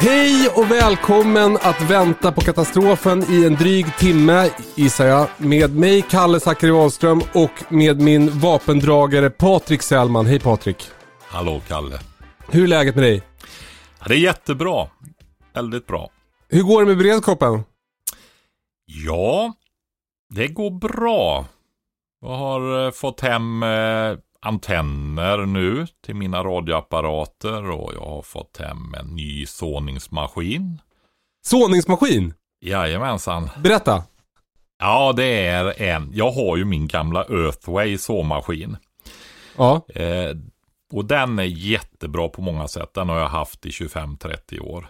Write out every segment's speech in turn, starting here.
Hej och välkommen att vänta på katastrofen i en dryg timme, gissar jag. Med mig, Kalle Zackari Wahlström och med min vapendragare Patrik Sellman. Hej Patrik! Hallå Kalle! Hur är läget med dig? Ja, det är jättebra. Väldigt bra. Hur går det med beredskapen? Ja, det går bra. Jag har eh, fått hem eh, antenner nu till mina radioapparater och jag har fått hem en ny såningsmaskin. Såningsmaskin? Jajamensan. Berätta. Ja, det är en. Jag har ju min gamla Earthway såmaskin. Ja. Eh, och den är jättebra på många sätt. Den har jag haft i 25-30 år.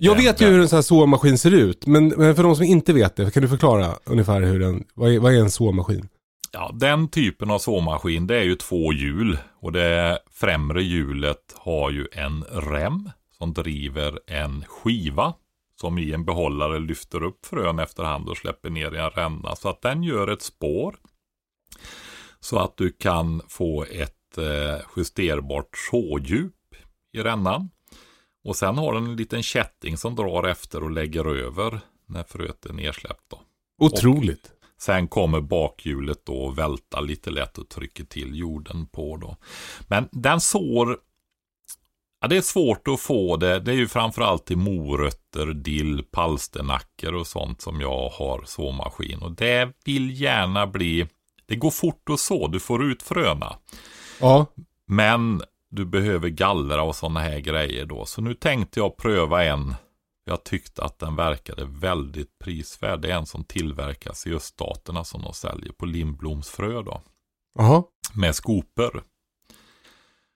Jag Den- vet ju den- hur en sån här såmaskin ser ut, men, men för de som inte vet det, kan du förklara ungefär hur den, vad är, vad är en såmaskin? Ja, den typen av såmaskin det är ju två hjul och det främre hjulet har ju en rem som driver en skiva som i en behållare lyfter upp frön efterhand och släpper ner i en ränna så att den gör ett spår så att du kan få ett eh, justerbart sådjup i rännan. Och sen har den en liten kätting som drar efter och lägger över när fröet är nersläppt. Då. Otroligt. Sen kommer bakhjulet då och välta lite lätt och trycker till jorden på då. Men den sår, ja det är svårt att få det. Det är ju framförallt till morötter, dill, palsternackor och sånt som jag har såmaskin. Och det vill gärna bli, det går fort att så, du får ut fröna. Ja. Men du behöver gallra och sådana här grejer då. Så nu tänkte jag pröva en. Jag tyckte att den verkade väldigt prisvärd. Det är en som tillverkas i öststaterna som de säljer på Lindbloms frö då. Jaha. Med skopor.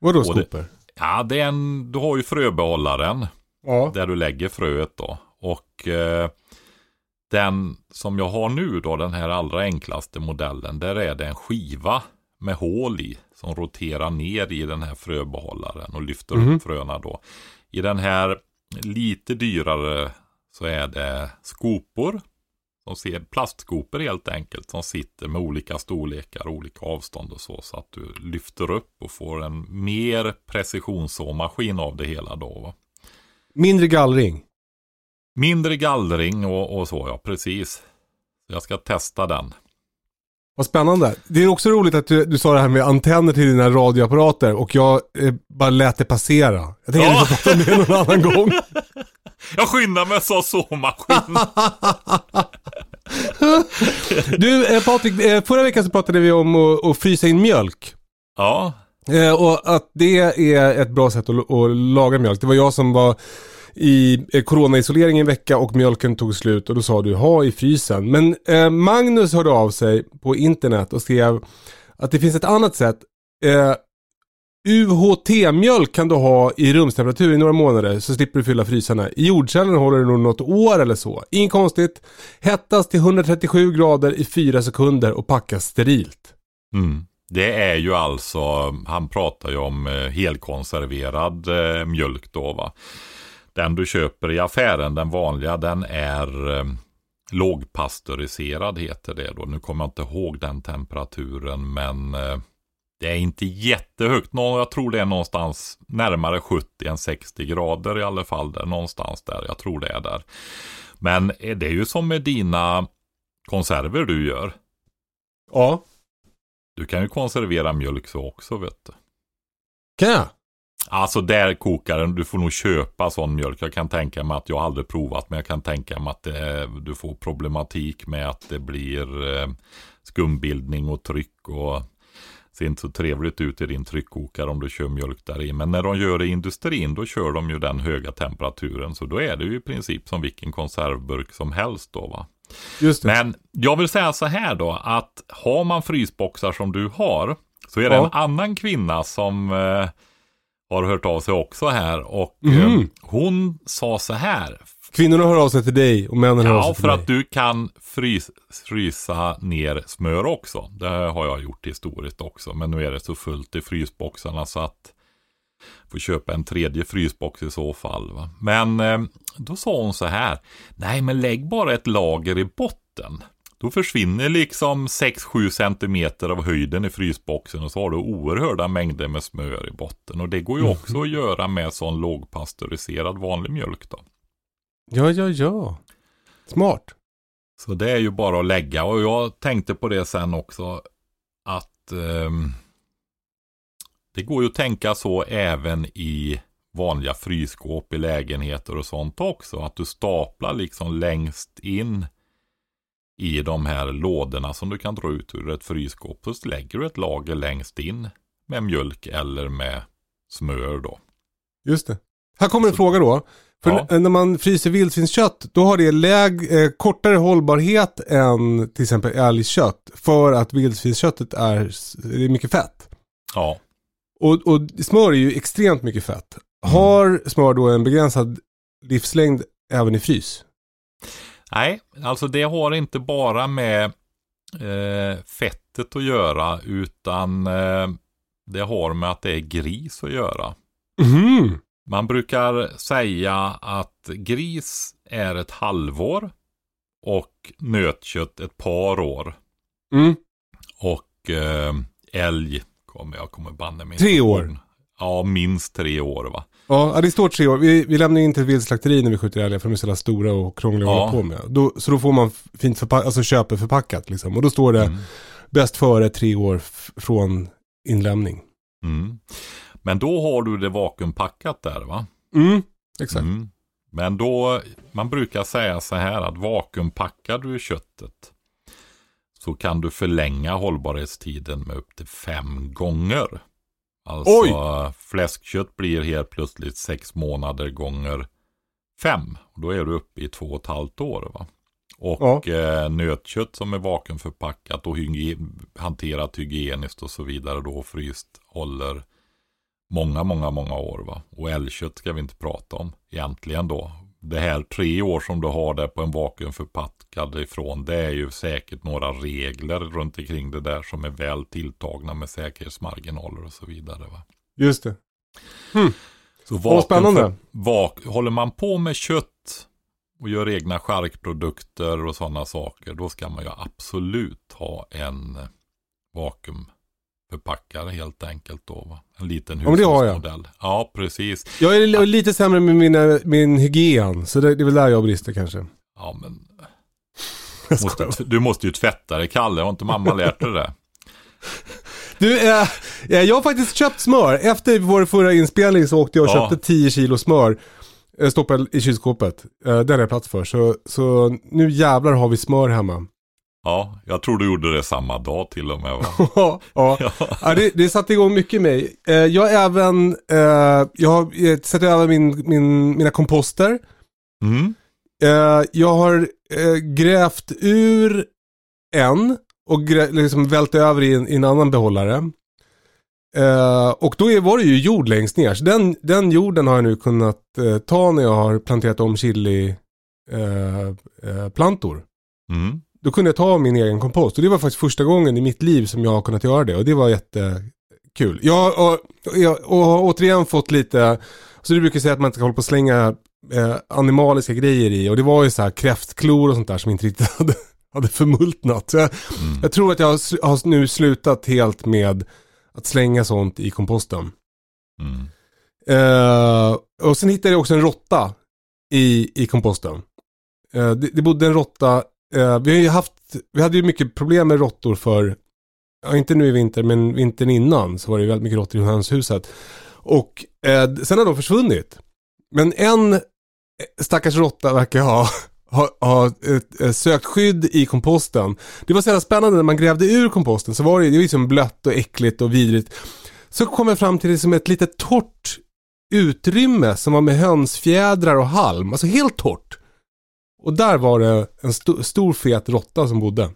Vadå Och det- skopor? Ja, det är en, du har ju fröbehållaren Ja. där du lägger fröet då. Och eh, den som jag har nu då, den här allra enklaste modellen, där är det en skiva med hål i som roterar ner i den här fröbehållaren och lyfter Mhm. upp fröna då. I den här lite dyrare så är det skopor. Som ser plastskopor helt enkelt som sitter med olika storlekar, olika avstånd och så. Så att du lyfter upp och får en mer precisionssåmaskin av det hela då. Va? Mindre gallring. Mindre gallring och, och så ja, precis. Jag ska testa den. Vad spännande. Det är också roligt att du, du sa det här med antenner till dina radioapparater och jag eh, bara lät det passera. Jag tänkte Ja. att vi får prata om det någon annan gång. Jag skyndar mig så såmaskin. Du eh, Patrik, eh, förra veckan så pratade vi om att, att frysa in mjölk. Ja, Eh, och att det är ett bra sätt att, att laga mjölk. Det var jag som var i eh, coronaisolering en vecka och mjölken tog slut och då sa du ha i frysen. Men eh, Magnus hörde av sig på internet och skrev att det finns ett annat sätt. Eh, UHT-mjölk kan du ha i rumstemperatur i några månader så slipper du fylla frysarna. I jordkällaren håller det nog något år eller så. Inget konstigt. Hettas till 137 grader i 4 sekunder och packas sterilt. mm. det är ju alltså, han pratar ju om eh, helkonserverad eh, mjölk då va. Den du köper i affären, den vanliga, den är eh, lågpasteuriserad heter det då. Nu kommer jag inte ihåg den temperaturen men eh, det är inte jättehögt. Nå, jag tror det är någonstans närmare 70 än 60 grader i alla fall. Där, någonstans där. Jag tror det är där. Men eh, det är ju som med dina konserver du gör. Ja. Du kan ju konservera mjölk så också vet du. Kan jag? Alltså där kokar den, du får nog köpa sån mjölk. Jag kan tänka mig att jag aldrig provat men jag kan tänka mig att det, du får problematik med att det blir eh, skumbildning och tryck och ser inte så trevligt ut i din tryckkokare om du kör mjölk där i. Men när de gör det i industrin då kör de ju den höga temperaturen. Så då är det ju i princip som vilken konservburk som helst då va. Men jag vill säga så här då att har man frysboxar som du har så är det Ja. en annan kvinna som eh, har hört av sig också här och Mhm. eh, hon sa så här. Kvinnorna hör av sig till dig och männen hör av Ja, sig till för dig. att du kan frys, frysa ner smör också. Det har jag gjort historiskt också. Men nu är det så fullt i frysboxarna så att får köpa en tredje frysbox i så fall. Va? Men eh, då sa hon så här. Nej, men lägg bara ett lager i botten. Då försvinner liksom 6-7 centimeter av höjden i frysboxen och så har du oerhörda mängder med smör i botten. Och det går ju också att göra med sån lågpastöriserad vanlig mjölk då. Ja, ja, ja. Smart. Så det är ju bara att lägga och jag tänkte på det sen också att ehm, det går ju att tänka så även i vanliga frysskåp i lägenheter och sånt också. Att du staplar liksom längst in i de här lådorna som du kan dra ut ur ett frysskåp. Så lägger du ett lager längst in med mjölk eller med smör då. Just det. Här kommer en fråga då. För Ja. när man fryser vildsvinskött, då har det läg, eh, kortare hållbarhet än till exempel älgkött. För att vildsvinsköttet är, det är mycket fett. Ja, Och, och smör är ju extremt mycket fett. Har smör då en begränsad livslängd även i frys? Nej, alltså det har inte bara med eh, fettet att göra utan eh, det har med att det är gris att göra. Mhm. Man brukar säga att gris är ett halvår och nötkött ett par år. Mm. Och eh, älg kommer jag kommer banne mig Tre år. Ja, minst tre år va. Ja, det står tre år. Vi, vi lämnar in till viltslakteri när vi skjuter älgar för de är så jävla stora och krångliga att Ja. hålla på med. Då, så då får man fint förpack, alltså köper förpackat liksom. Och då står det Mm. bäst före tre år från inlämning. Mm. Men då har du det vakuumpackat där va. Mm, exakt. Mm. Men då, man brukar säga så här att vakuumpackar du köttet så kan du förlänga hållbarhetstiden med upp till fem gånger. Alltså Oj! fläskkött blir helt plötsligt sex månader gånger fem. Och då är du uppe i två och ett halvt år. Va? Och eh, nötkött som är vakuumförpackat och hygien, hanterat hygieniskt och så vidare då fryst håller många, många, många år. Va? Och älgkött ska vi inte prata om egentligen då. Det här tre år som du har där på en vakuumförpackad ifrån, det är ju säkert några regler runt omkring det där som är väl tilltagna med säkerhetsmarginaler och så vidare. Va? Just det. Så Vad spännande. Vak, håller man på med kött och gör egna charkprodukter och sådana saker, då ska man ju absolut ha en vakuumförpackare helt enkelt då. Va? En liten Ja, hushållsmodell. Ja, precis. Jag är li- lite sämre med mina, min hygien, så det, det är väl där jag brister kanske. Ja, men måste, du måste ju tvätta dig, Kalle. Har inte mamma lärt dig det? Du, eh, eh, jag har faktiskt köpt smör. Efter vår förra inspelning så åkte jag och Ja. köpte 10 kilo smör. eh, Stoppade i kylskåpet. Eh, Den jag plats för. Så, så nu jävlar har vi smör hemma. Ja, jag tror du gjorde det samma dag till och med. Va? ja, ja. ja det, det satte igång mycket i mig. Eh, jag även, eh, jag eh, sett över min, min, mina komposter. Mm. Jag har grävt ur en och liksom vält över i en, i en annan behållare. Eh, och då är, var det ju jord längst ner. Så den, den jorden har jag nu kunnat eh, ta när jag har planterat om chili eh, plantor. Mm. Då kunde jag ta min egen kompost. Och det var faktiskt första gången i mitt liv som jag har kunnat göra det. Och det var jättekul. Jag, och, jag och har återigen fått lite, så du brukar säga att man inte ska hålla på och slänga eh, animaliska grejer i. Och det var ju så här kräftklor och sånt där som inte riktigt hade, hade förmultnat. Så jag, Mm. jag tror att jag har, har nu slutat helt med att slänga sånt i komposten. Mm. Eh, och sen hittade jag också en råtta i, i komposten. Eh, det, det bodde en råtta. Eh, vi har ju haft, vi hade ju mycket problem med råttor för, ja, inte nu i vinter, men vintern innan så var det ju väldigt mycket råttor i hönshuset. Och eh, sen har de försvunnit. Men en eh, stackars råtta verkar ha, har, har sökt skydd i komposten. Det var så jävla spännande när man grävde ur komposten så var det, ju liksom blött och äckligt och vidrigt. Så kom jag fram till det som ett litet torrt utrymme som var med hönsfjädrar och halm. Alltså helt torrt. Och där var det en st stor fet råtta som bodde.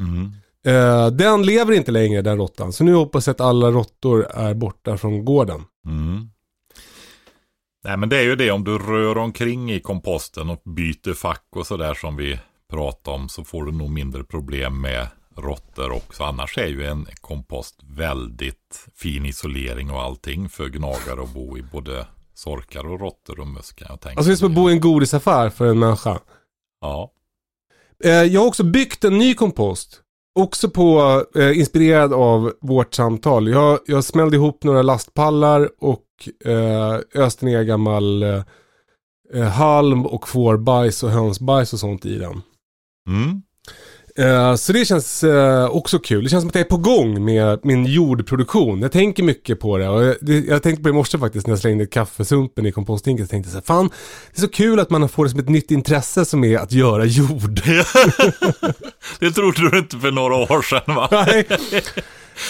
Mm. Eh, den lever inte längre den råttan. Så nu hoppas jag att alla råttor är borta från gården. Mm. Nej men det är ju det om du rör omkring i komposten och byter fack och sådär som vi pratade om så får du nog mindre problem med råttor också. Annars är ju en kompost väldigt fin isolering och allting för gnagare att bo i. Både sorkar och råttor och möss kan jag tänka Alltså det är som att bo i en godisaffär för en människa. Ja. Eh, jag har också byggt en ny kompost. Också på, eh, inspirerad av vårt samtal. Jag, jag smällde ihop några lastpallar och eh, öste ner gammal eh, eh, halm och fårbajs och hönsbajs och sånt i den. Mm. Eh, så det känns eh, också kul. Det känns som att jag är på gång med min jordproduktion. Jag tänker mycket på det. Och jag, det, jag tänkte på det i morse faktiskt när jag slängde kaffesumpen i komposthinken. Så tänkte jag så här, fan, det är så kul att man får det som ett nytt intresse som är att göra jord. det trodde du inte för några år sedan va? Nej.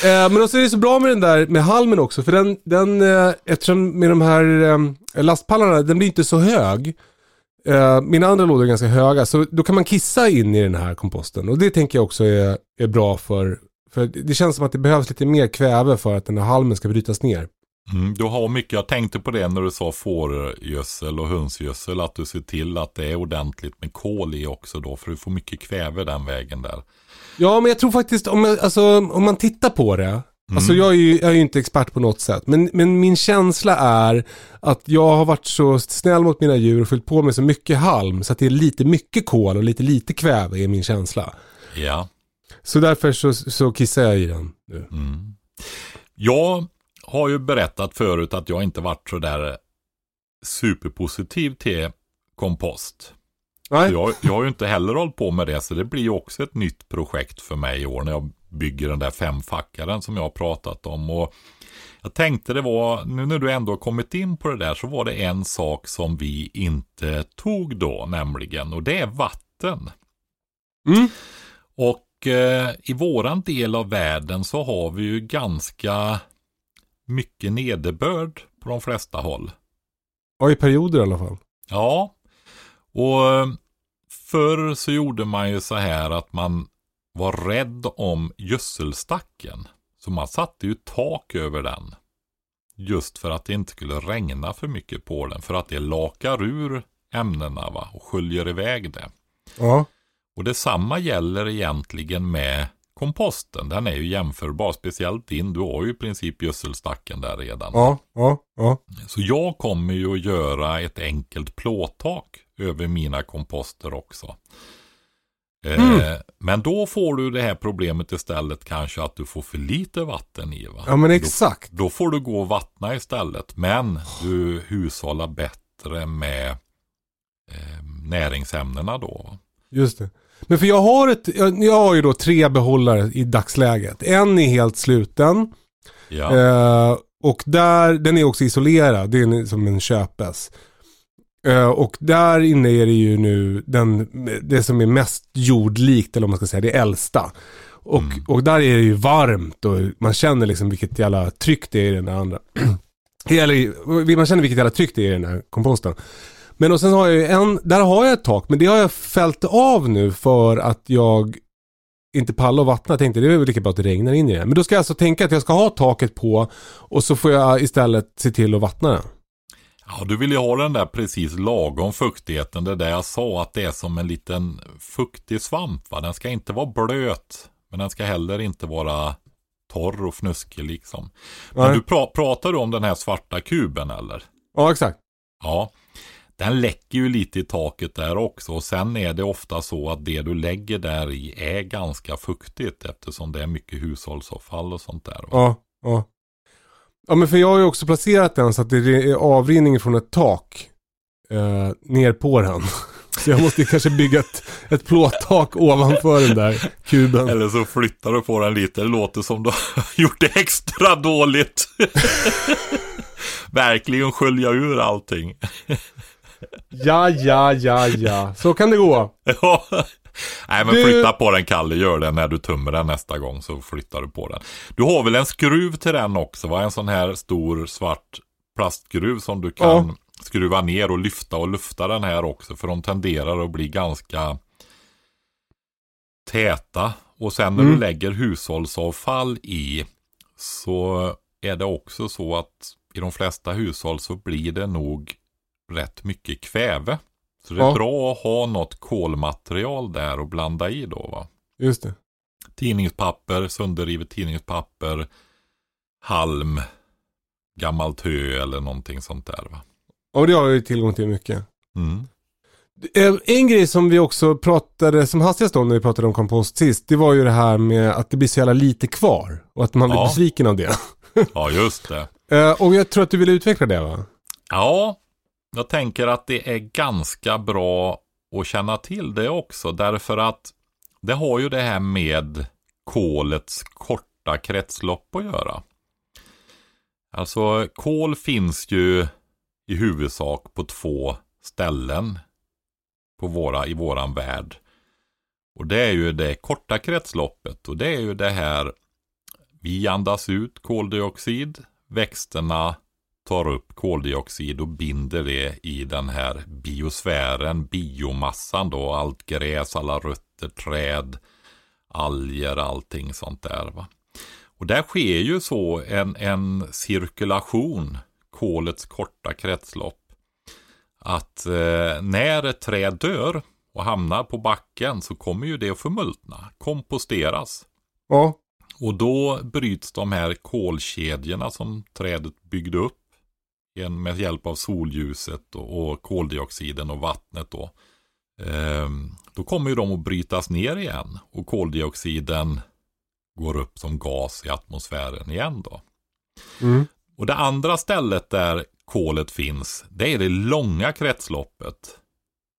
Eh, men också är det så bra med den där med halmen också. För den, den eftersom med de här lastpallarna, den blir inte så hög. Eh, mina andra lådor är ganska höga, så då kan man kissa in i den här komposten. Och det tänker jag också är, är bra för, för det känns som att det behövs lite mer kväve för att den här halmen ska brytas ner. Mm, du har mycket, jag tänkte på det när du sa fårgödsel och hönsgödsel, att du ser till att det är ordentligt med kol i också då, för du får mycket kväve den vägen där. Ja, men jag tror faktiskt, om, jag, alltså, om man tittar på det, Mm. Alltså jag är, ju, jag är ju inte expert på något sätt. Men, men min känsla är att jag har varit så snäll mot mina djur och fyllt på med så mycket halm så att det är lite mycket kol och lite lite kväve är min känsla. Ja. Så därför så, så kissar jag i den nu. Mm. Jag har ju berättat förut att jag inte varit så där superpositiv till kompost. Nej. Jag, jag har ju inte heller hållit på med det så det blir ju också ett nytt projekt för mig i år när jag bygger den där femfackaren som jag har pratat om. Och jag tänkte det var, nu när du ändå har kommit in på det där så var det en sak som vi inte tog då nämligen och det är vatten. Mm. Och eh, i våran del av världen så har vi ju ganska mycket nederbörd på de flesta håll. Ja, i perioder i alla fall. Ja, och eh, förr så gjorde man ju så här att man var rädd om gödselstacken. Så man satte ju tak över den. Just för att det inte skulle regna för mycket på den. För att det lakar ur ämnena va? och sköljer iväg det. Ja. Och detsamma gäller egentligen med komposten. Den är ju jämförbar. Speciellt din. Du har ju i princip gödselstacken där redan. Ja, ja, ja. Så jag kommer ju att göra ett enkelt plåttak över mina komposter också. Mm. Eh, men då får du det här problemet istället kanske att du får för lite vatten i. Va? Ja, men exakt. Då, då får du gå och vattna istället. Men du hushållar bättre med eh, näringsämnena då. Va? Just det. Men för jag har ett, jag, jag har ju då tre behållare i dagsläget. En är helt sluten. Ja. Eh, och där, den är också isolerad. Det är en, som en köpes. Eh, och där inne är det ju nu den, det som är mest jordlikt, eller om man ska säga, det äldsta. Och, Mm. och där är det ju varmt och man känner liksom vilket jävla tryck det är i den där andra. Eller man känner vilket jävla tryck det är i den här komposten. Men och sen har jag ju en, där har jag ett tak, men det har jag fällt av nu för att jag inte pallar att vattna. Jag tänkte det är väl lika bra att det regnar in i det. Men då ska jag alltså tänka att jag ska ha taket på och så får jag istället se till att vattna den. Ja, du vill ju ha den där precis lagom fuktigheten. Det där jag sa att det är som en liten fuktig svamp. Va? Den ska inte vara blöt. Men den ska heller inte vara torr och fnuskig liksom. Men Nej. du pra pratar du om den här svarta kuben eller? Ja, exakt. Ja, den läcker ju lite i taket där också. Och sen är det ofta så att det du lägger där i är ganska fuktigt eftersom det är mycket hushållsavfall och sånt där. va? Ja, ja. Ja, men för jag har ju också placerat den så att det är avrinning från ett tak eh, ner på den. Så jag måste kanske bygga ett, ett plåttak ovanför den där kuben. Eller så flyttar du på den lite. Det låter som du har gjort det extra dåligt. Verkligen skölja ur allting. Ja, ja, ja, ja. Så kan det gå. Ja. Nej men Du- flytta på den Kalle, gör det när du tömmer den nästa gång så flyttar du på den. Du har väl en skruv till den också va? En sån här stor svart plastskruv som du kan Ja. skruva ner och lyfta och lufta den här också. För de tenderar att bli ganska täta. Och sen när Mm. du lägger hushållsavfall i så är det också så att i de flesta hushåll så blir det nog rätt mycket kväve. Så det är Ja. bra att ha något kolmaterial där och blanda i då va. Just det. Tidningspapper, sönderrivet tidningspapper, halm, gammalt hö eller någonting sånt där va. Och det har jag ju tillgång till mycket. Mm. Eh, En grej som vi också pratade som hastigast om när vi pratade om kompost sist. Det var ju det här med att det blir så jävla lite kvar. Och att man blir Ja. besviken av det. Ja just det. Eh, Och jag tror att du ville utveckla det va? Ja, jag tänker att det är ganska bra att känna till det också. Därför att det har ju det här med kolets korta kretslopp att göra. Alltså kol finns ju i huvudsak på två ställen på våra, i våran värld. Och det är ju det korta kretsloppet och det är ju det här vi andas ut koldioxid, växterna tar upp koldioxid och binder det i den här biosfären, biomassan då, allt gräs, alla rötter, träd, alger, allting sånt där. Va? Och där sker ju så en, en cirkulation, kolets korta kretslopp. Att eh, när ett träd dör och hamnar på backen så kommer ju det att förmultna, komposteras. Ja. Och då bryts de här kolkedjorna som trädet byggde upp igen med hjälp av solljuset och, och koldioxiden och vattnet då. Ehm, då kommer ju de att brytas ner igen och koldioxiden går upp som gas i atmosfären igen då. Mm. Och det andra stället där kolet finns, det är det långa kretsloppet.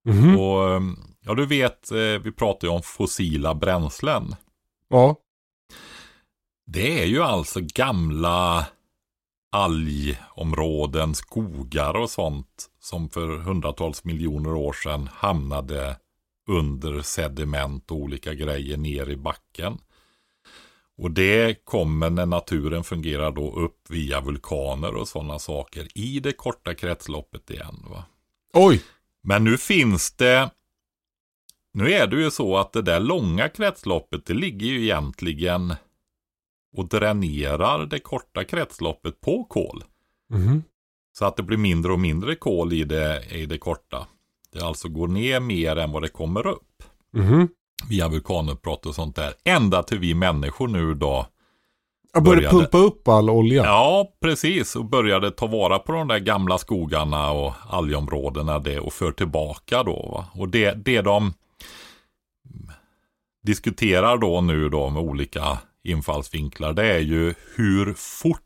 Mhm. Och ehm, ja, du vet, eh, vi pratar ju om fossila bränslen. Ja. Det är ju alltså gamla algområden, skogar och sånt som för hundratals miljoner år sedan hamnade under sediment och olika grejer ner i backen. Och det kommer när naturen fungerar då upp via vulkaner och sådana saker i det korta kretsloppet igen. Va? Oj. Men nu finns det Nu är det ju så att det där långa kretsloppet det ligger ju egentligen och dränerar det korta kretsloppet på kol. Mhm. Så att det blir mindre och mindre kol i det, i det korta. Det alltså går ner mer än vad det kommer upp. Mhm. Via vulkanutbrott och sånt där. Ända till vi människor nu då. Jag började Började. pumpa upp all olja. Ja, precis. Och började ta vara på de där gamla skogarna och algområdena det och för tillbaka då. Va? Och det, det de diskuterar då nu då med olika infallsvinklar det är ju hur fort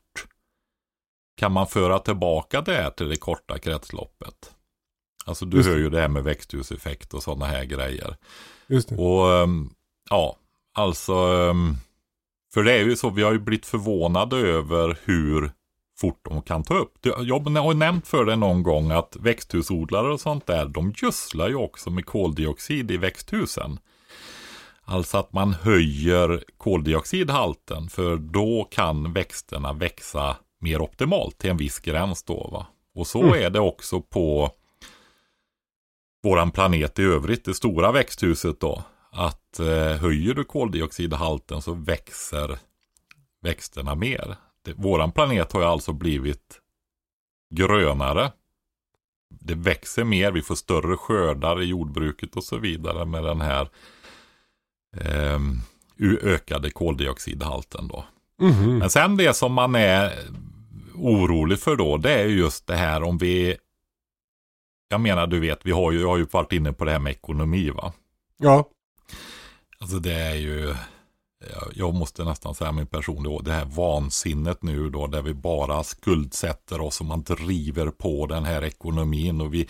kan man föra tillbaka det här till det korta kretsloppet. Alltså du Just hör ju det här med växthuseffekt och sådana här grejer. Just det. Och ehm, ja, alltså. ehm, För det är ju så, vi har ju blivit förvånade över hur fort de kan ta upp. Jag har nämnt för dig någon gång att växthusodlare och sånt där, de gödslar ju också med koldioxid i växthusen. Alltså att man höjer koldioxidhalten för då kan växterna växa mer optimalt till en viss gräns då. Va? Och så Mm. är det också på våran planet i övrigt, det stora växthuset då. Att eh, höjer du koldioxidhalten så växer växterna mer. Det, våran planet har ju alltså blivit grönare. Det växer mer, vi får större skördar i jordbruket och så vidare med den här ökade koldioxidhalten då. Mhm. Men sen det som man är orolig för då, det är ju just det här om vi jag menar, du vet, vi har ju, jag har ju varit inne på det här med ekonomi va. Ja. Alltså det är ju, jag- måste nästan säga min personliga det här vansinnet nu då, där vi bara skuldsätter oss och man driver på den här ekonomin och vi,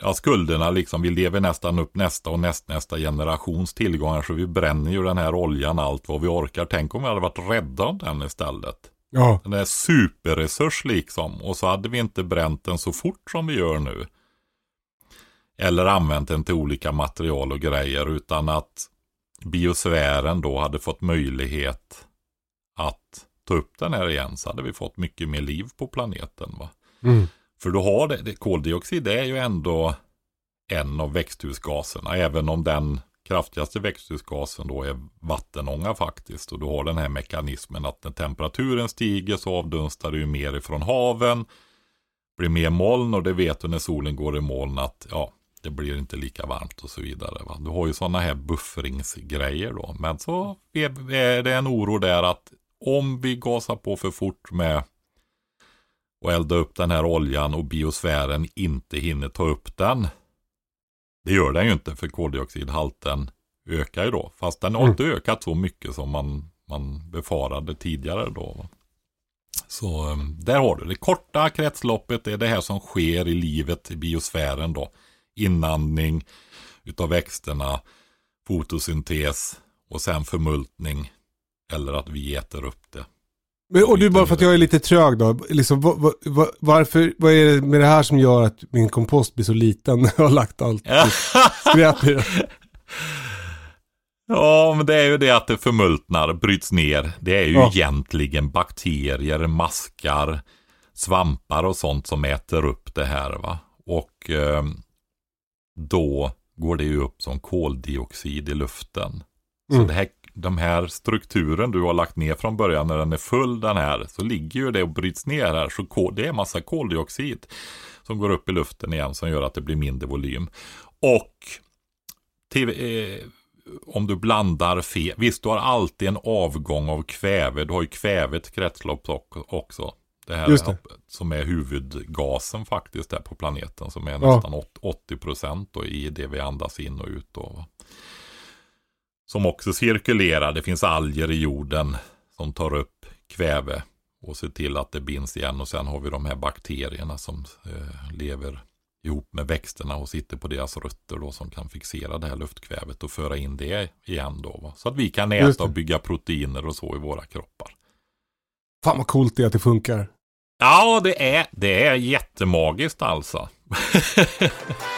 ja skulderna liksom, vi lever nästan upp nästa och nästnästa generations tillgångar så vi bränner ju den här oljan allt vad vi orkar. Tänk om vi hade varit rädda om den istället. Ja. Den är superresurs liksom. Och så hade vi inte bränt den så fort som vi gör nu. eller använt den till olika material och grejer utan att biosfären då hade fått möjlighet att ta upp den här igen så hade vi fått mycket mer liv på planeten. Va? Mm. För du har det, det, koldioxid är ju ändå en av växthusgaserna, även om den kraftigaste växthusgasen då är vattenånga faktiskt. Och du har den här mekanismen att när temperaturen stiger så avdunstar det ju mer ifrån haven. Blir mer moln och det vet du när solen går i moln att ja, det blir inte lika varmt och så vidare. Va? Du har ju sådana här buffringsgrejer då. Men så är det en oro där att om vi gasar på för fort med och elda upp den här oljan och biosfären inte hinner ta upp den. Det gör den ju inte för koldioxidhalten ökar ju då. Fast den har mm. inte ökat så mycket som man, man befarade tidigare då. Så ehm, där har du det korta kretsloppet. Är det här som sker i livet i biosfären då. Inandning utav växterna, fotosyntes och sen förmultning. Eller att vi äter upp det. Men, och du bara för att jag är lite trög då. Liksom, var, var, varför, vad är det med det här som gör att min kompost blir så liten när jag har lagt allt skräp i den? Ja, men det är ju det att det förmultnar, bryts ner. Det är ju ja. egentligen bakterier, maskar, svampar och sånt som äter upp det här. va. Och eh, då går det ju upp som koldioxid i luften. Så mm. det här de här strukturen du har lagt ner från början när den är full den här så ligger ju det och bryts ner här så det är massa koldioxid som går upp i luften igen som gör att det blir mindre volym. Och till, eh, om du blandar fel, visst du har alltid en avgång av kväve, du har ju kvävet kretslopp också. Det här det. som är huvudgasen faktiskt där på planeten som är ja. nästan 80 procent i det vi andas in och ut. Då, som också cirkulerar. Det finns alger i jorden som tar upp kväve och ser till att det binds igen. Och sen har vi de här bakterierna som eh, lever ihop med växterna och sitter på deras rötter då som kan fixera det här luftkvävet och föra in det igen då. Va? Så att vi kan äta och bygga proteiner och så i våra kroppar. Fan vad coolt det är att det funkar. Ja, det är, det är jättemagiskt alltså.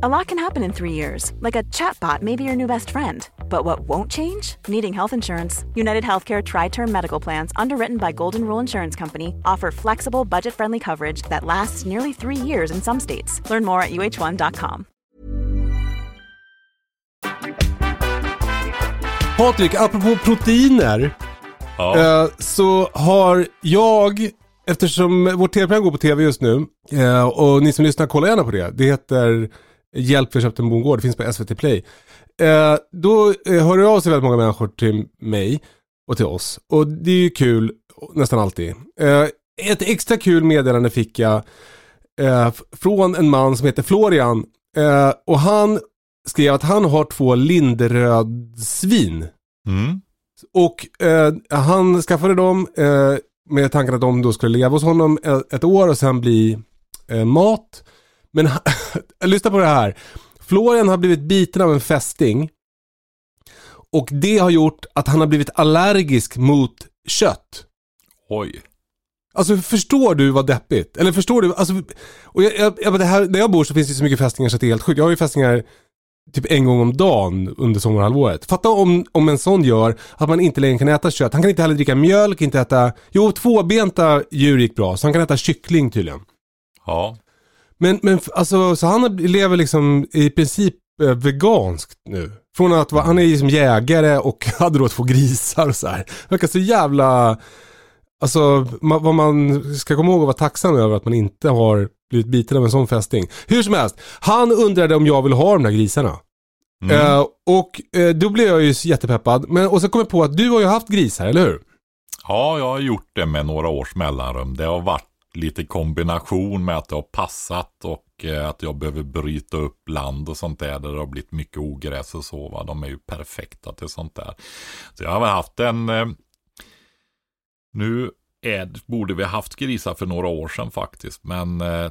A lot can happen in 3 years. Like a chatbot may be your new best friend. But what won't change? Needing health insurance. United Healthcare tri-term medical plans underwritten by Golden Rule Insurance Company offer flexible, budget-friendly coverage that lasts nearly 3 years in some states. Learn more at uh1.com. Patrik, apropå proteiner. Ja. Eh, så har jag, eftersom vårt tv-program går på tv just nu, eh, och ni som lyssnar, kolla gärna på det. Det heter Hjälp för köpt en bondgård, det finns på SVT Play. Eh, då hör det av sig väldigt många människor till mig och till oss. Och det är ju kul, nästan alltid. ett extra kul meddelande fick jag från en man som heter Florian. och han skrev att han har två Linderöd-svin. Mm. Och eh, han skaffade dem eh, med tanken att de då skulle leva hos honom ett år och sen bli eh, mat. Men lyssna på det här. Florian har blivit biten av en fästing. Och det har gjort att han har blivit allergisk mot kött. Oj. Alltså förstår du vad deppigt? Eller förstår du? Alltså, och jag, jag, jag, det här, där jag bor så finns det så mycket fästingar så det är helt sjukt. Jag har ju fästingar typ en gång om dagen under sommarhalvåret. Fatta om, om en sån gör att man inte längre kan äta kött. Han kan inte heller dricka mjölk, inte äta... Jo, tvåbenta djur gick bra, så han kan äta kyckling tydligen. Ja. Men, men alltså, så han lever liksom i princip eh, veganskt nu. Från att vara, han är liksom jägare och hade då två grisar och så här. Verkar så jävla... Alltså ma, vad man ska komma ihåg och vara tacksam över att man inte har blivit biten av en sån fästing. Hur som helst, han undrade om jag vill ha de där grisarna. Mm. Eh, och eh, då blev jag ju jättepeppad. Men, och så kom jag på att du har ju haft grisar, eller hur? Ja, jag har gjort det med några års mellanrum. Det har varit lite kombination med att det har passat och eh, att jag behöver bryta upp land och sånt där. Där det har blivit mycket ogräs och så. Va? De är ju perfekta till sånt där. Så jag har haft en... Eh, nu är, borde vi ha haft grisar för några år sedan faktiskt. Men eh,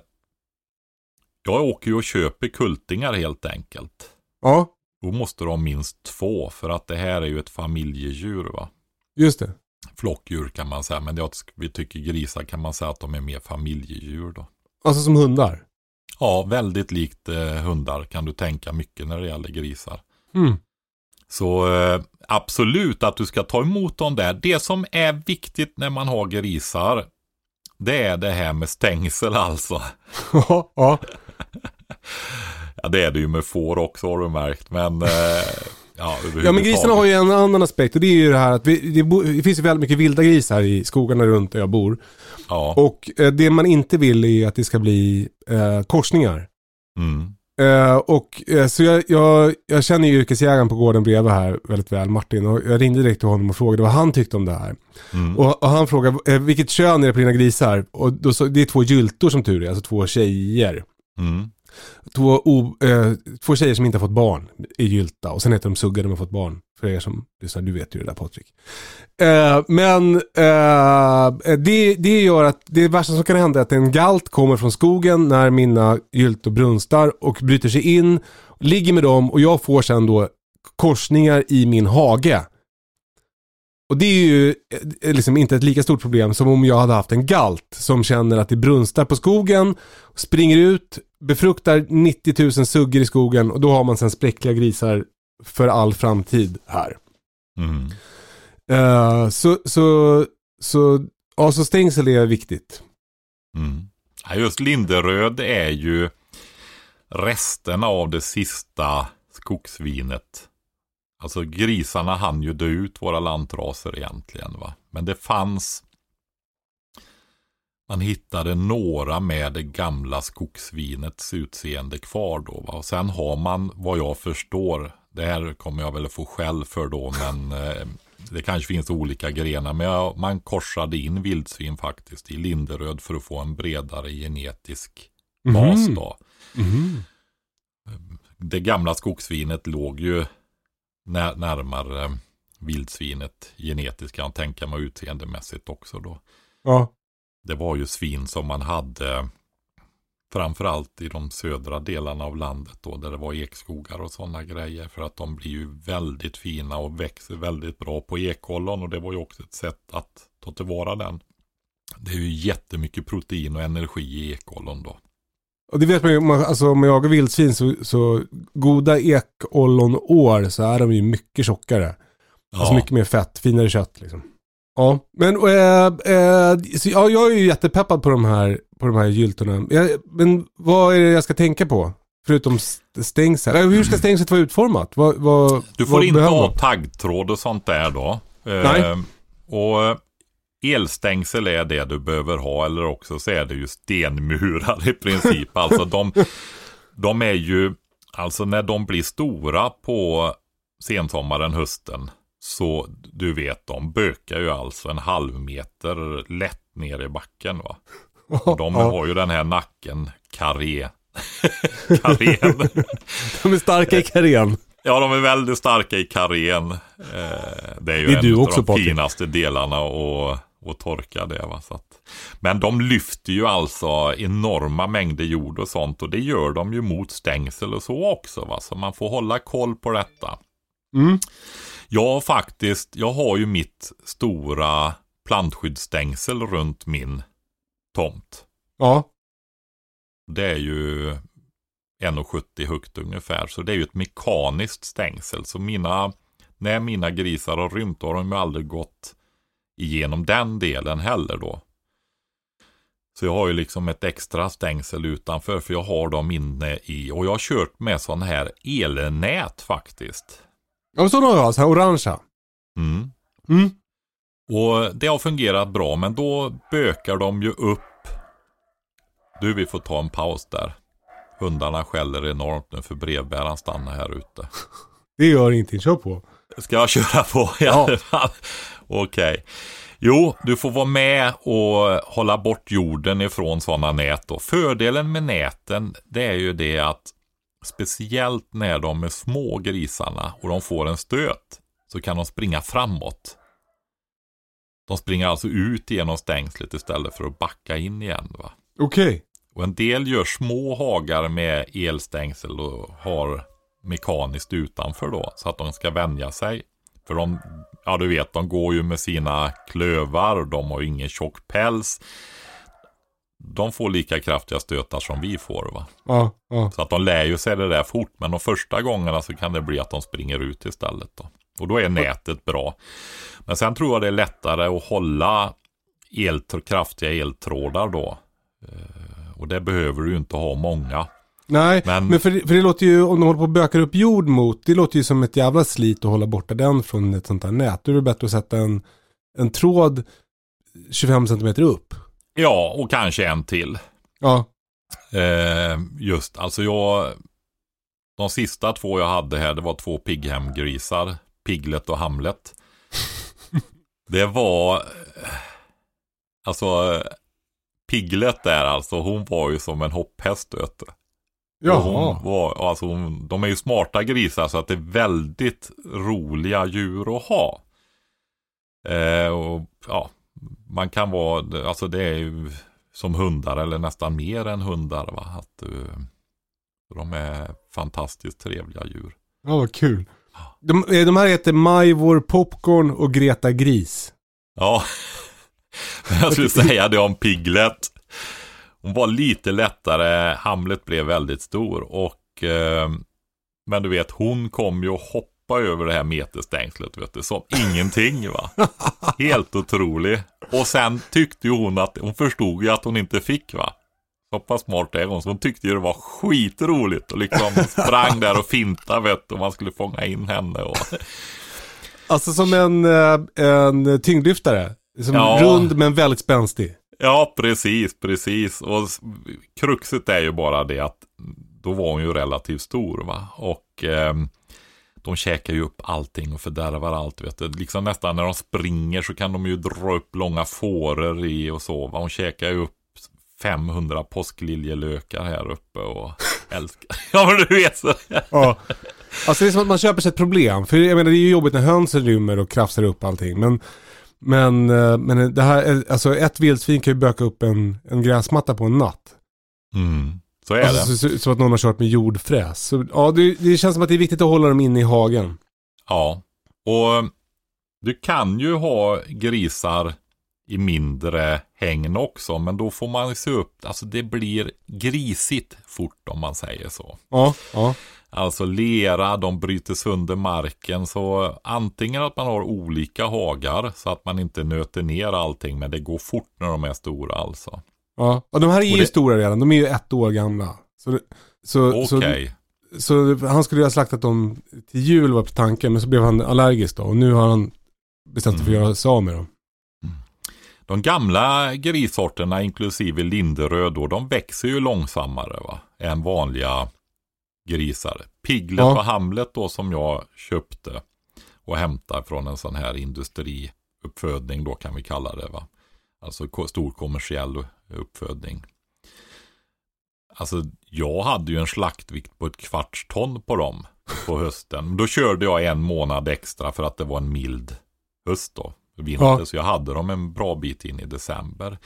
jag åker ju och köper kultingar helt enkelt. Ja, Då måste ha minst två för att det här är ju ett familjedjur va. just det. Flockdjur kan man säga, men jag, vi tycker grisar kan man säga att de är mer familjedjur då. Alltså som hundar. Ja, väldigt likt eh, hundar kan du tänka mycket när det gäller grisar. Mm. Så eh, absolut att du ska ta emot dem där. Det som är viktigt när man har grisar, det är det här med stängsel alltså. ja, ja. Ja, det är det ju med får också har du märkt, men eh, ja, Ja men grisarna har ju en annan aspekt och det är ju det här att vi, det, det finns ju väldigt mycket vilda grisar i skogarna runt där jag bor. Ja, Och eh, det man inte vill är att det ska bli eh, korsningar. mm, Eh, och eh, så jag, jag, jag känner ju yrkesjägaren på gården bredvid här väldigt väl, Martin. Och jag ringde direkt till honom och frågade vad han tyckte om det här. mm, Och, och han frågade, eh, vilket kön är det på dina grisar? Och då, så, det är två gyltor som tur är, alltså två tjejer. mm. Två, o, eh, två tjejer som inte har fått barn är gylta och sen heter de Sugga, de har fått barn. För er som lyssnar, du vet ju det där Patrik. Eh, men eh, det, det gör att det värsta som kan hända är att en galt kommer från skogen när mina gyltor brunstar och bryter sig in, ligger med dem och jag får sen då korsningar i min hage. Och det är ju eh, liksom inte ett lika stort problem som om jag hade haft en galt som känner att det brunstar på skogen, springer ut, befruktar 90 000 suggor i skogen och då har man sen spräckliga grisar för all framtid här. Mm. Eh, så, så, så, ja, så stängsel är viktigt. Mm. Ja, just linderöd är ju resterna av det sista skogsvinet. Alltså grisarna hann ju dö ut våra lantraser egentligen va. Men det fanns man hittade några med det gamla skogsvinets utseende kvar då. Va? Och sen har man, vad jag förstår, det här kommer jag väl få skäll för då, men eh, det kanske finns olika grenar. Men jag, man korsade in vildsvin faktiskt i Linderöd för att få en bredare genetisk bas då. Det gamla skogsvinet låg ju när, närmare vildsvinet genetiskt kan jag tänka mig utseendemässigt också då. Ja, Det var ju svin som man hade framförallt i de södra delarna av landet då där det var ekskogar och sådana grejer för att de blir ju väldigt fina och växer väldigt bra på ekollon och det var ju också ett sätt att ta tillvara den. Det är ju jättemycket protein och energi i ekollon då. och det vet man ju, man- alltså om man jagar vildsvin så, så goda ekollonår så är de ju mycket tjockare. Alltså mycket mer fett, finare kött liksom. Ja, men äh, äh, så, ja, jag är ju jättepeppad på de här, på de här gyltorna. Jag, men vad är det jag ska tänka på? Förutom st- stängsel. Äh, hur ska stängslet vara utformat? Vad, vad, Du får inte ha taggtråd och sånt där då. Nej. Eh, och elstängsel är det du behöver ha eller också så är det ju stenmurar i princip. alltså de, de är ju, alltså när de blir stora på sensommaren, hösten. Så du vet, de bökar ju alltså en halv meter lätt ner i backen va. Och de har ju den här nacken, karé. Karén. de är starka i karén. Ja, de är väldigt starka i karén. Eh, det är ju Det är en du av också, de Patrik. finaste delarna att, att torka det. Va? Så att, men de lyfter ju alltså enorma mängder jord och sånt och det gör de ju mot stängsel och så också. Va? Så man får hålla koll på detta. Mm. Jag har faktiskt, jag har ju mitt stora plantskyddsstängsel runt min tomt. Ja, Det är ju 1,70 högt ungefär. Så det är ju ett mekaniskt stängsel. Så mina, när mina grisar har rymt har de ju aldrig gått igenom den delen heller då. Så jag har ju liksom ett extra stängsel utanför för jag har dem inne i och jag har kört med sådana här elnät faktiskt. Ja, sådana har så här orangea. Mm. Mm. Och det har fungerat bra men då bökar de ju upp. Du vi får ta en paus där. Hundarna skäller enormt nu för brevbäraren stannar här ute. Det gör ingenting, kör på. Ska jag köra på fall? Okej. Jo, du får vara med och hålla bort jorden ifrån sådana nät. Då. Fördelen med näten det är ju det att speciellt när de är små grisarna och de får en stöt så kan de springa framåt. De springer alltså ut genom stängslet istället för att backa in igen. Va? Okej. Och en del gör små hagar med elstängsel och har mekaniskt utanför då. Så att de ska vänja sig. För de, ja du vet, de går ju med sina klövar. De har ju ingen tjock päls. De får lika kraftiga stötar som vi får va. Ja, ja. Så att de lär ju sig det där fort. Men de första gångerna så kan det bli att de springer ut istället då. Och då är nätet bra. Men sen tror jag det är lättare att hålla el, kraftiga eltrådar då. Eh, Och det behöver du ju inte ha många. Nej, men, Men- för, för det låter ju, om de håller på och bökar upp jord mot, det låter ju som ett jävla slit att hålla borta den från ett sånt här nät. Då är det bättre att sätta en, en tråd 25 cm upp. Ja, och kanske en till. Ja, Eh, just, alltså jag... De sista två jag hade här, det var två Piggham-grisar. Piglet och Hamlet. Det var... eh, Alltså... Piglet där alltså, hon var ju som en hopphäst vet du. Jaha. Hon var, alltså hon, de är ju smarta grisar så att det är väldigt roliga djur att ha. Eh, och ja, man kan vara, alltså det är ju som hundar eller nästan mer än hundar. Va? Att, eh, de är fantastiskt trevliga djur. Ja, vad kul. De, eh, de här heter Majvor Popcorn och Greta Gris. Ja, jag skulle säga det om Piglet. Hon var lite lättare, Hamlet blev väldigt stor och eh, Men du vet, hon kom ju att hoppa över det här meterstängslet vet du, som ingenting va. Helt otrolig. Och sen tyckte ju hon att, hon förstod ju att hon inte fick va. Så pass smart är hon, så hon tyckte ju det var skitroligt och liksom sprang där och finta vet du, och man skulle fånga in henne och Alltså som en, eh, en tyngdlyftare. Som Ja. rund men väldigt spänstig. Ja, precis, precis. Och kruxet är ju bara det att då var hon ju relativt stor va. Och ehm, de käkar ju upp allting och fördärvar allt. Vet du. Liksom nästan när de springer så kan de ju dra upp långa fåror i och så. Va? Hon käkar ju upp 500 påskliljelökar här uppe och älskar. ja men du vet så. Ja. Alltså det är som att man köper sig ett problem. För jag menar det är ju jobbigt när hönsen rymmer och krafsar upp allting. Men, men, eh, men det här, är- alltså ett vildsvin kan ju böka upp en, en gräsmatta på en natt. Mm, så är Alltså, det. så, att någon har kört med jordfräs. Så, ja, det, det känns som att det är viktigt att hålla dem inne i hagen. Ja, och du kan ju ha grisar i mindre hägn också, men då får man se upp. Alltså det blir grisigt fort om man säger så. Ja, ja. Alltså lera, de bryter sönder marken. Så antingen att man har olika hagar så att man inte nöter ner allting, men det går fort när de är stora alltså. Ja. Och de här är ju det- stora redan. De är ju ett år gamla. Så, så, Okej. så, så han skulle ju ha slaktat dem till jul var på tanken. Men så blev han allergisk då. Och nu har han bestämt sig för att Mm. göra sig av med dem. De gamla grissorterna, inklusive linderöd, då, de växer ju långsammare va? än vanliga grisar. Piglet Ja. och Hamlet då som jag köpte och hämtade från en sån här industriuppfödning då kan vi kalla det va. Alltså stor kommersiell uppfödning. Alltså jag hade ju en slaktvikt på ett kvarts ton på dem på hösten. Då körde jag en månad extra för att det var en mild höst då. Vinter, Ja. så jag hade dem en bra bit in i december.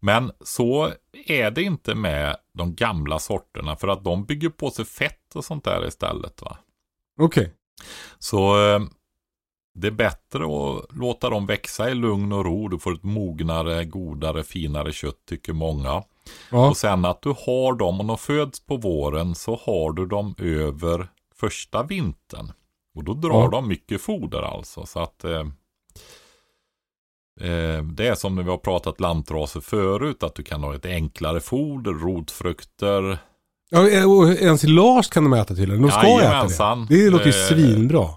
Men så är det inte med de gamla sorterna för att de bygger på sig fett och sånt där istället. va. Okej. Så eh, det är bättre att låta dem växa i lugn och ro. Du får ett mognare, godare, finare kött tycker många. Ja. Och sen att du har dem, om de föds på våren så har du dem över första vintern. Och då drar Ja. de mycket foder alltså. Så att eh, eh, det är som när vi har pratat lantraser förut, att du kan ha ett enklare foder, rotfrukter. Ja, och ensilage kan de äta tydligen. De ska äta Jajamensan. det. Det låter ju Eh, svinbra.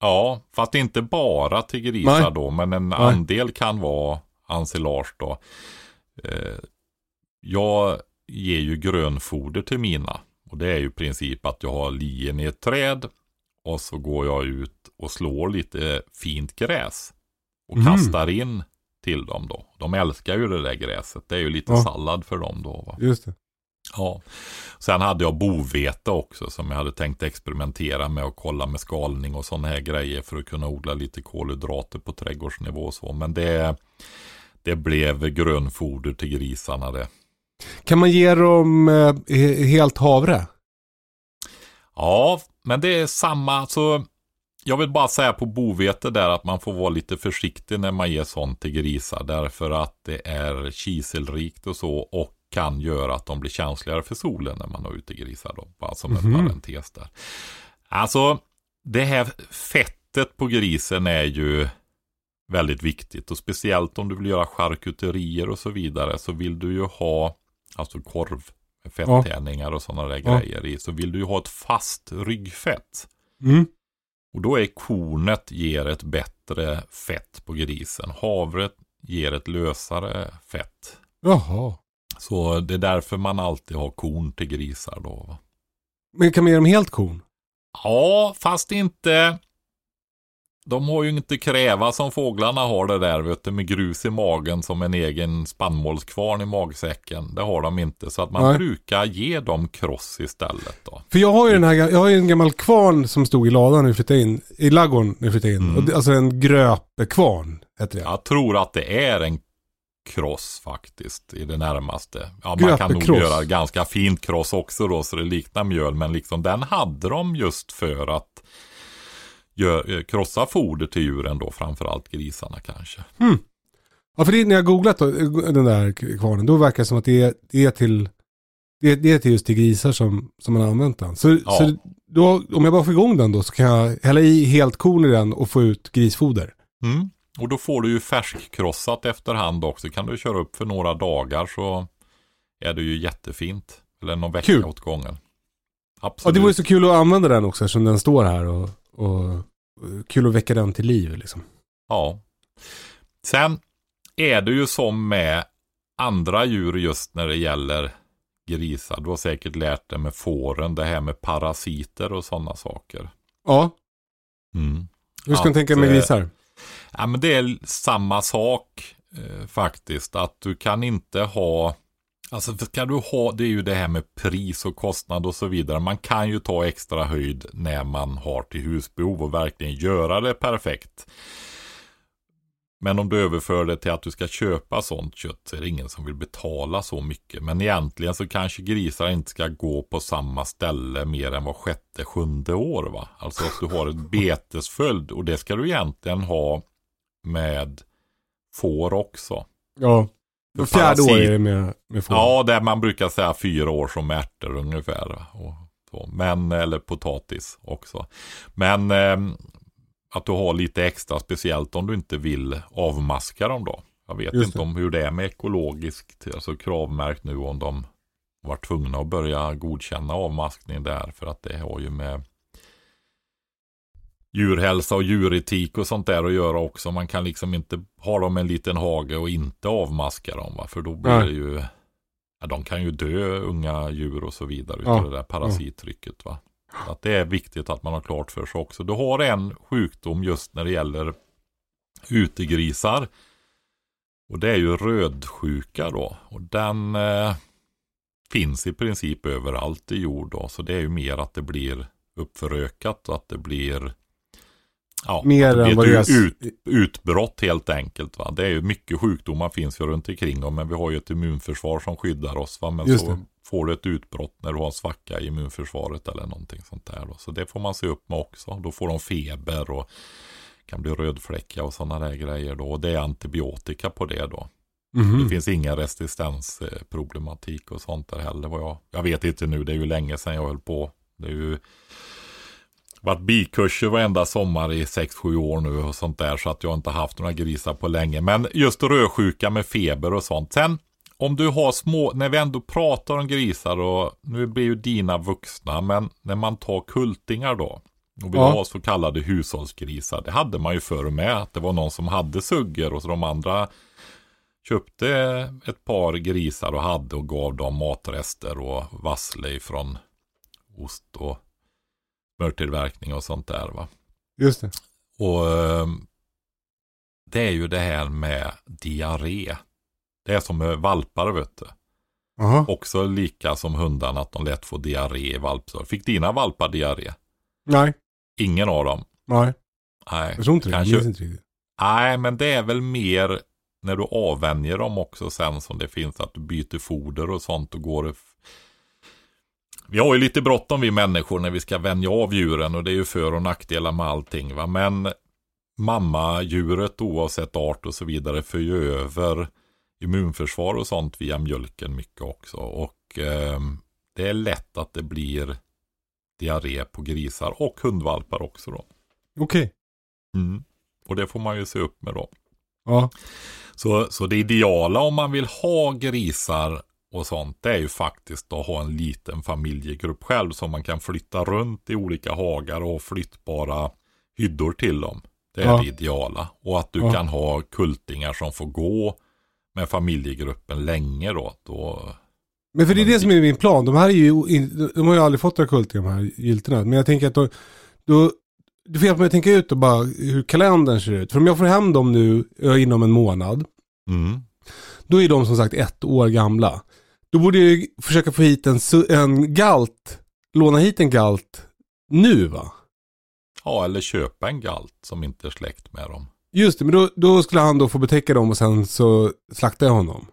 Ja, fast inte bara till grisar Nej. då, men en Nej. andel kan vara ensilage då. Eh, jag ger ju grönfoder till mina. Och det är ju i princip att jag har lien i ett träd och så går jag ut och slår lite fint gräs. Och Mhm. kastar in till dem då. De älskar ju det där gräset. Det är ju lite Ja. sallad för dem då. Va? Just det. Ja. Sen hade jag bovete också som jag hade tänkt experimentera med och kolla med skalning och sådana här grejer för att kunna odla lite kolhydrater på trädgårdsnivå och så. Men det, det blev grönfoder till grisarna det. Kan man ge dem eh, he- helt havre? Ja, men det är samma. Alltså, jag vill bara säga på bovete där att man får vara lite försiktig när man ger sånt till grisar. Därför att det är kiselrikt och så och kan göra att de blir känsligare för solen när man har ute grisar. Då, bara som en Mhm. parentes där. Alltså, det här fettet på grisen är ju väldigt viktigt. Och speciellt om du vill göra charkuterier och så vidare så vill du ju ha alltså korv fettärningar och sådana där Ja. grejer i. Så vill du ju ha ett fast ryggfett. Mm. Och då är kornet ger ett bättre fett på grisen. Havret ger ett lösare fett. Jaha. Så det är därför man alltid har korn till grisar då. va. Men kan man ge dem helt korn? Ja, fast inte. De har ju inte kräva som fåglarna har det där, vet du, med grus i magen som en egen spannmålskvarn i magsäcken. Det har de inte, så att man Nej. brukar ge dem kross istället då. För jag har ju den här, jag har en gammal kvarn som stod i ladan när vi flyttade in. I ladugården när vi flyttade in. Mm. Alltså en gröpekvarn heter det. Jag tror att det är en kross faktiskt i det närmaste. Ja, man kan nog göra ganska fint kross också då så det liknar mjöl. Men liksom den hade de just för att gö- eh, krossa foder till djuren då, framförallt grisarna kanske. Ja, för det, när jag googlat då, den där kvarnen, då verkar det som att det är, det är till det det är till just till grisar som, som man har använt den. Så, Ja. så då, om jag bara får igång den då så kan jag hälla i helt korn i den och få ut grisfoder. Mm. Och då får du ju färskkrossat efterhand också. Kan du köra upp för några dagar så är det ju jättefint. Eller någon vecka Kul. åt gången. Ja, Absolut. det vore så kul att använda den också eftersom den står här och, och och kul att väcka den till liv liksom. Ja. Sen är det ju som med andra djur just när det gäller grisar. Du har säkert lärt dig med fåren, det här med parasiter och sådana saker. Ja, Mm. hur ska man tänka med eh, grisar? Ja, men det är samma sak eh, faktiskt. Att du kan inte ha Alltså ska du ha, det är ju det här med pris och kostnad och så vidare. Man kan ju ta extra höjd när man har till husbehov och verkligen göra det perfekt. Men om du överför det till att du ska köpa sånt kött så är det ingen som vill betala så mycket. Men egentligen så kanske grisar inte ska gå på samma ställe mer än var sjätte, sjunde år va. Alltså att du har ett betesföljd och det ska du egentligen ha med får också. Ja, För fjärde år är det med, med får. Ja, där man brukar säga fyra år som ärtor ungefär. va. Och så. Men, eller potatis också. Men ehm, att du har lite extra, speciellt om du inte vill avmaska dem då. Jag vet Just inte det. om hur det är med ekologiskt, alltså kravmärkt nu om de var tvungna att börja godkänna avmaskning där. För att det har ju med djurhälsa och djuretik och sånt där att göra också. Man kan liksom inte ha dem en liten hage och inte avmaska dem. Va? För då blir Nej. det ju, ja, de kan ju dö unga djur och så vidare Ja. utav det där parasittrycket. Va? Så att det är viktigt att man har klart för sig också. Du har en sjukdom just när det gäller utegrisar. Och det är ju rödsjuka då. Och den eh, finns i princip överallt i jord då. Så det är ju mer att det blir uppförökat och att det blir ja, Mer det än vad ut, utbrott helt enkelt. Va? Det är ju mycket sjukdomar finns ju runt omkring dem. Men vi har ju ett immunförsvar som skyddar oss. Va? Men Just så det. Får du ett utbrott när du har en svacka i immunförsvaret eller någonting sånt där. Då. Så det får man se upp med också. Då får de feber och kan bli rödfläckiga och sådana där grejer då. Och det är antibiotika på det då. Mhm. Det finns ingen resistensproblematik och sånt där heller. Vad jag, jag vet inte nu, det är ju länge sedan jag höll på. Det är ju varit bikurser varenda sommar i 6-7 år nu och sånt där. Så att jag inte haft några grisar på länge. Men just rödsjuka med feber och sånt. Sen om du har små, när vi ändå pratar om grisar och nu blir ju dina vuxna. Men när man tar kultingar då. Och vill Ja. ha så kallade hushållsgrisar. Det hade man ju förr med. Att det var någon som hade suggor och så de andra köpte ett par grisar och hade och gav dem matrester och vassle från ost och smörtillverkning och sånt där va. Just det. Och ehm, det är ju det här med diarré. Det är som med valpar vet du. Jaha. Också lika som hundarna att de lätt får diarré i valpsår. Fick dina valpar diarré? Nej. Ingen av dem? Nej. Nej. Jag tror inte det. Kanske- inte riktigt. Nej, men det är väl mer när du avvänjer dem också sen som det finns att du byter foder och sånt och går Vi har ju lite bråttom vi människor när vi ska vänja av djuren och det är ju för och nackdelar med allting va. Men mammadjuret oavsett art och så vidare för ju över immunförsvar och sånt via mjölken mycket också. Och eh, det är lätt att det blir diarré på grisar och hundvalpar också då. Okej. Mm. Och det får man ju se upp med då. Ja. Så, så det ideala om man vill ha grisar och sånt, det är ju faktiskt att ha en liten familjegrupp själv som man kan flytta runt i olika hagar och flyttbara hyddor till dem. Det är Ja. det ideala. Och att du Ja. kan ha kultingar som får gå med familjegruppen länge då. då Men för det är det som är min plan. De här är ju, in- de har ju aldrig fått några kultingar de här gyltorna. Men jag tänker att då, då du får hjälpa mig att tänka ut då bara hur kalendern ser ut. För om jag får hem dem nu eh, inom en månad. mm. Då är de som sagt ett år gamla. Då borde jag försöka få hit en, en galt, låna hit en galt nu va? Ja, eller köpa en galt som inte är släkt med dem. Just det, men då, då skulle han då få betäcka dem och sen så slaktar jag honom.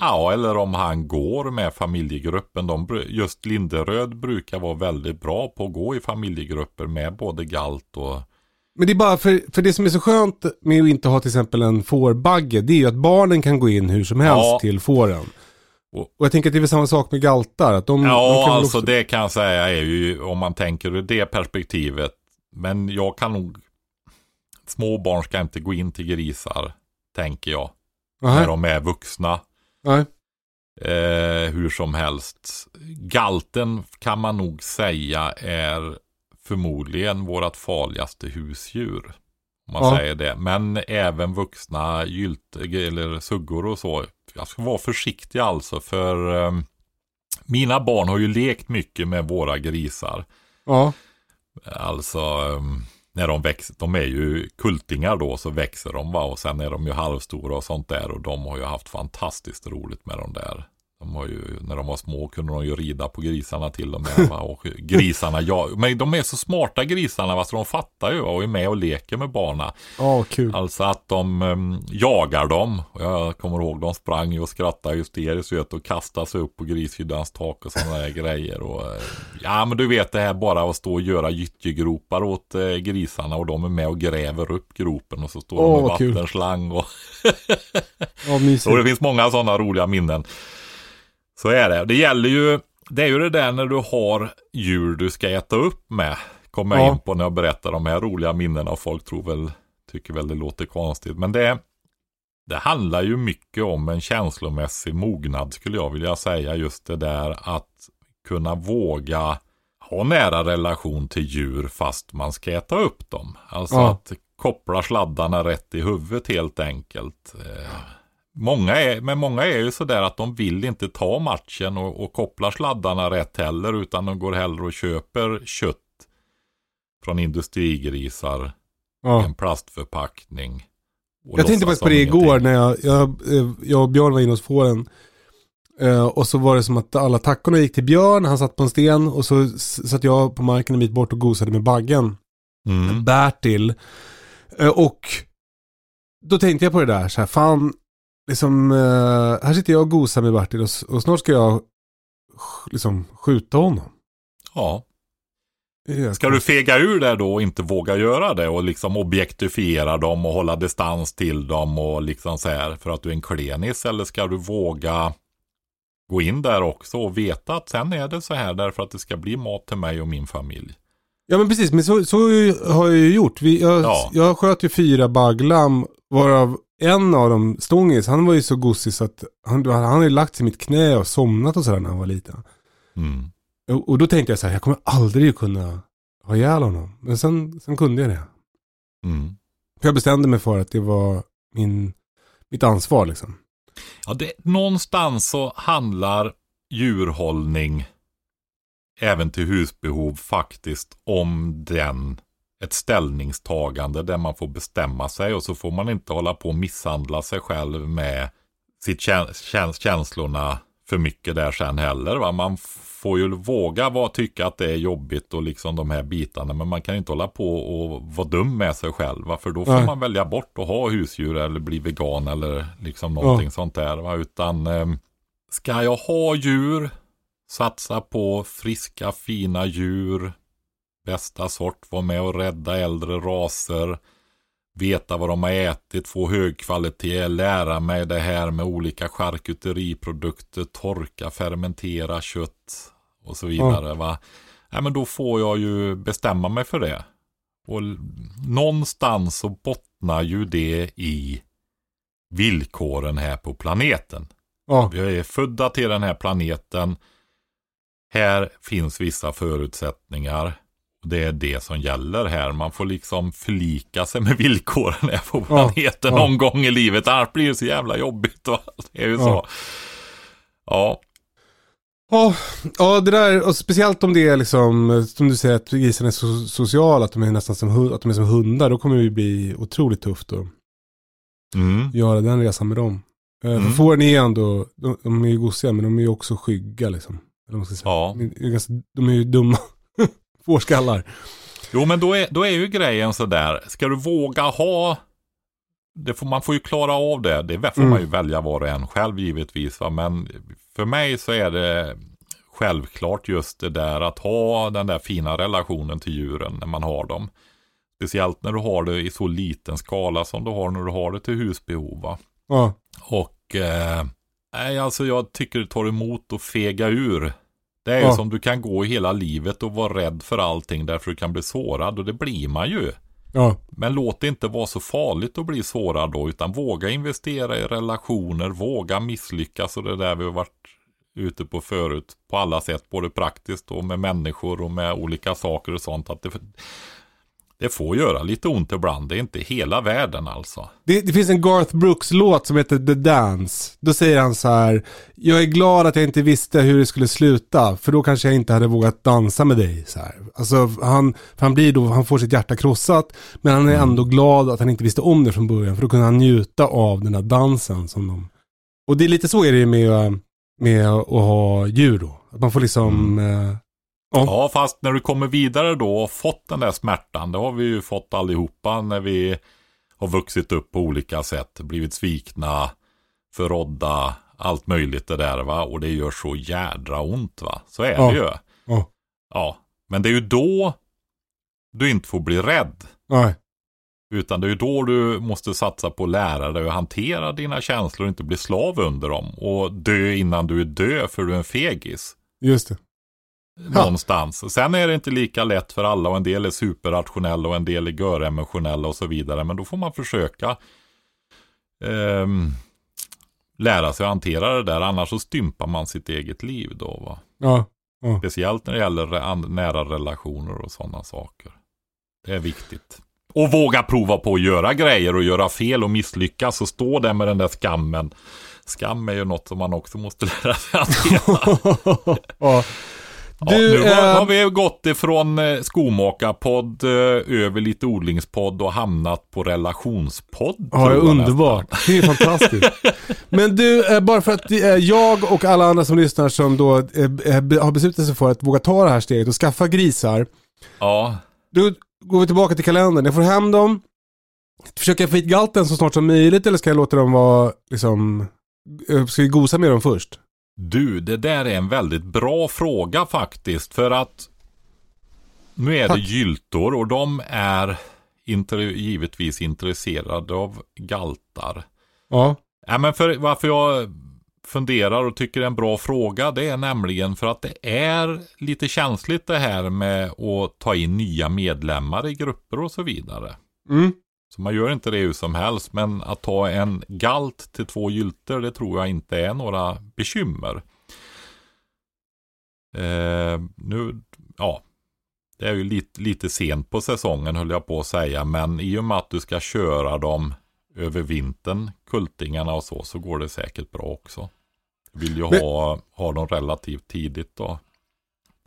Ja, eller om han går med familjegruppen. De, just Linderöd brukar vara väldigt bra på att gå i familjegrupper med både galt och... Men det är bara för, för det som är så skönt med att inte ha till exempel en fårbagge, det är ju att barnen kan gå in hur som helst Ja. till fåren. Och- jag tänker att det är väl samma sak med galtar. Att de, de Ja, kan väl alltså också... det kan jag säga är ju om man tänker ur det perspektivet. Men jag kan nog... Små barn ska inte gå in till grisar, tänker jag. När Aha, de är vuxna. nej. Eh, hur som helst. Galten kan man nog säga är förmodligen vårt farligaste husdjur. Om man Ja. säger det. Men även vuxna gylt, eller suggor och så. Jag ska vara försiktig alltså för eh, mina barn har ju lekt mycket med våra grisar. Ja, Alltså eh, när de växer, de är ju kultingar då så växer de va och sen är de ju halvstora och sånt där och de har ju haft fantastiskt roligt med de där. De har ju, när de var små kunde de ju rida på grisarna till och med. Va? Och grisarna, ja, men de är så smarta grisarna va? så de fattar ju och är med och leker med barna. ja kul. Alltså att de em, jagar dem. Och Jag kommer ihåg de sprang ju och skrattade hysteriskt vet, och kastade sig upp på grishyddans tak och sådana där grejer. Och, eh, ja men du vet det här bara att stå och göra gyttjegropar åt eh, grisarna och de är med och gräver upp gropen och så står Åh, de med vattenslang. Och, och det finns många sådana roliga minnen. Så är det. Det gäller ju, det är ju det där när du har djur du ska äta upp med. Kommer jag Ja. in på när jag berättar de här roliga minnena och folk tror väl, tycker väl det låter konstigt. Men det, det handlar ju mycket om en känslomässig mognad skulle jag vilja säga. Just det där att kunna våga ha nära relation till djur fast man ska äta upp dem. Alltså Ja. att koppla sladdarna rätt i huvudet helt enkelt. Eh, Många är, men många är ju sådär att de vill inte ta matchen och, och koppla sladdarna rätt heller utan de går hellre och köper kött från industrigrisar ja. en plastförpackning. Jag tänkte faktiskt på det som igår ingenting. när jag, jag, eh, jag och Björn var inne hos fåren. Eh, och så var det som att alla tackorna gick till Björn, han satt på en sten och så satt jag på marken en bit bort och gosade med baggen. Mm. Bertil. Eh, och då tänkte jag på det där, så här, fan, liksom, eh, här sitter jag och gosar med Bertil och, och snart ska jag liksom skjuta honom. Ja, Ska du fega ur det då och inte våga göra det och liksom objektifiera dem och hålla distans till dem och liksom så här för att du är en klenis eller ska du våga gå in där också och veta att sen är det så här därför att det ska bli mat till mig och min familj. Ja men precis, men så, så har jag ju gjort. Vi, jag, Ja. jag sköt ju fyra bagglam, varav en av dem, Stångis, han var ju så gosig så att han, han hade lagt sig i mitt knä och somnat och sådär när han var liten. Mm. Och, och då tänkte jag så här, jag kommer aldrig kunna ha ihjäl honom. Men sen, sen kunde jag det. Mm. För jag bestämde mig för att det var min, mitt ansvar liksom. Ja, det, någonstans så handlar djurhållning även till husbehov faktiskt om den ett ställningstagande där man får bestämma sig och så får man inte hålla på och misshandla sig själv med sitt kä- käns- känslorna för mycket där sen heller. Va? Man får ju våga vara, tycka att det är jobbigt och liksom de här bitarna men man kan inte hålla på och vara dum med sig själv. Va? För då får Nej. man välja bort att ha husdjur eller bli vegan eller liksom någonting sånt där. Va? Utan eh, ska jag ha djur, satsa på friska fina djur, bästa sort, vara med och rädda äldre raser, veta vad de har ätit, få hög kvalitet, lära mig det här med olika charkuteriprodukter, torka, fermentera kött och så vidare. Va? Ja, men då får jag ju bestämma mig för det. Och någonstans så bottnar ju det i villkoren här på planeten. Ja, Vi är födda till den här planeten. Här finns vissa förutsättningar. Och Det är det som gäller här. Man får liksom förlika sig med villkoren här på planeten ja. någon gång i livet. Annars blir det så jävla jobbigt. Va? Det är ju Ja. så. Ja, Ja, ja, det där, och speciellt om det är liksom, som du säger att grisarna är så sociala, att de är nästan som, att de är som hundar, då kommer det ju bli otroligt tufft att mm. göra den resan med dem. Eh, Mm. För fåren är ändå, de, de är ju gosiga, men de är ju också skygga liksom. Eller vad man ska säga. Ja. Är, de är ju dumma fårskallar. Jo, men då är, då är ju grejen sådär. Ska du våga ha får, man får ju klara av det. Det får Mm. man ju välja var och en själv givetvis. Va? Men för mig så är det självklart just det där att ha den där fina relationen till djuren när man har dem. Speciellt när du har det i så liten skala som du har när du har det till husbehov. Ja, Och eh, alltså jag tycker det tar emot att fega ur. Det är ju Ja. som du kan gå i hela livet och vara rädd för allting därför du kan bli sårad och det blir man ju. ja, Men låt det inte vara så farligt att bli sårad då utan våga investera i relationer, våga misslyckas och det där vi har varit ute på förut på alla sätt, både praktiskt och med människor och med olika saker och sånt. Att det, det får göra lite ont ibland, det är inte hela världen alltså. Det, det finns en Garth Brooks-låt som heter The Dance. Då säger han så här, jag är glad att jag inte visste hur det skulle sluta, för då kanske jag inte hade vågat dansa med dig. Så här. Alltså, han, han, blir då, han får sitt hjärta krossat, men han är ändå glad att han inte visste om det från början, för då kunde han njuta av den här dansen. Som de... Och det är lite så är det med, med att ha djur då. Att man får liksom... Eh, Ja. Ja, fast när du kommer vidare då och fått den där smärtan, det har vi ju fått allihopa när vi har vuxit upp på olika sätt, blivit svikna, förrådda, allt möjligt det där va. Och det gör så jädra ont va. Så är Ja. det ju. ja, Ja, men det är ju då du inte får bli rädd. nej, Utan det är ju då du måste satsa på att lära dig att hantera dina känslor och inte bli slav under dem. Och dö innan du är död för du är en fegis. just det. Någonstans. Och Sen är det inte lika lätt för alla och en del är superrationella och en del är göremotionella och så vidare. Men då får man försöka ehm, lära sig att hantera det där. Annars så stympar man sitt eget liv då. Va? Ja, Speciellt när det gäller nära relationer och sådana saker. Det är viktigt. Och våga prova på att göra grejer och göra fel och misslyckas och stå där med den där skammen. Skam är ju något som man också måste lära sig att hantera. ja. Du, nu har, eh, har vi gått ifrån eh, skomakarpodd eh, över lite odlingspodd och hamnat på relationspodd. Ja, tror jag underbart. Det är fantastiskt. Men du, eh, bara för att jag och alla andra som lyssnar som då har beslutat sig för att våga ta det här steget och skaffa grisar. Ja, Då går vi tillbaka till kalendern. Jag får hem dem. Försöker jag få hit galten så snart som möjligt eller ska jag låta dem vara liksom... Ska vi gosa med dem först? Du, det där är en väldigt bra fråga faktiskt. För att Nu är Tack. det gyltor och de är givetvis intresserade av galtar. Ja. Ja, men för, varför jag funderar och tycker det är en bra fråga det är nämligen för att det är lite känsligt det här med att ta in nya medlemmar i grupper och så vidare. Mm. Så man gör inte det hur som helst men att ta en galt till två gylter det tror jag inte är några bekymmer. Eh, nu, ja, det är ju lite, lite sent på säsongen höll jag på att säga men i och med att du ska köra dem över vintern, kultingarna och så, så går det säkert bra också. Jag vill ju Men- ha, ha dem relativt tidigt då.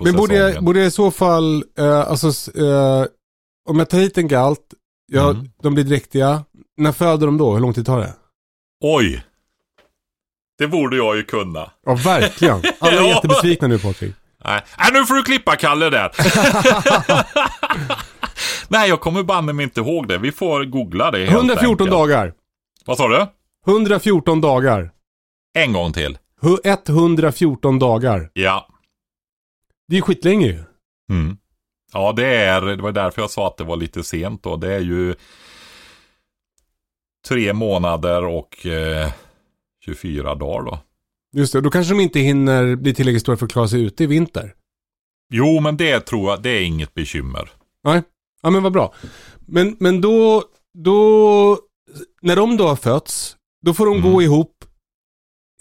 Men borde jag, borde jag i så fall, eh, alltså, eh, om jag tar hit en galt, ja, Mm. de blir dräktiga. När föder de då? Hur lång tid tar det? Oj! Det borde jag ju kunna. Ja, verkligen. Alla är Ja. jättebesvikna nu Patrik. Nej, äh, nu får du klippa Kalle där. Nej, jag kommer banne mig inte ihåg det. Vi får googla det helt 114 enkelt. dagar. Vad sa du? 114 dagar. En gång till. Hu- 114 dagar. Ja. Det är ju skitlänge ju. Mm. Ja, det är, det var därför jag sa att det var lite sent då. Det är ju tre månader och eh, 24 dagar då. Just det, då kanske de inte hinner bli tillräckligt stora för att klara sig ute i vinter. Jo, men det tror jag, det är inget bekymmer. Nej, ja men vad bra. Men, men då, då, när de då har fötts, då får de Mm. gå ihop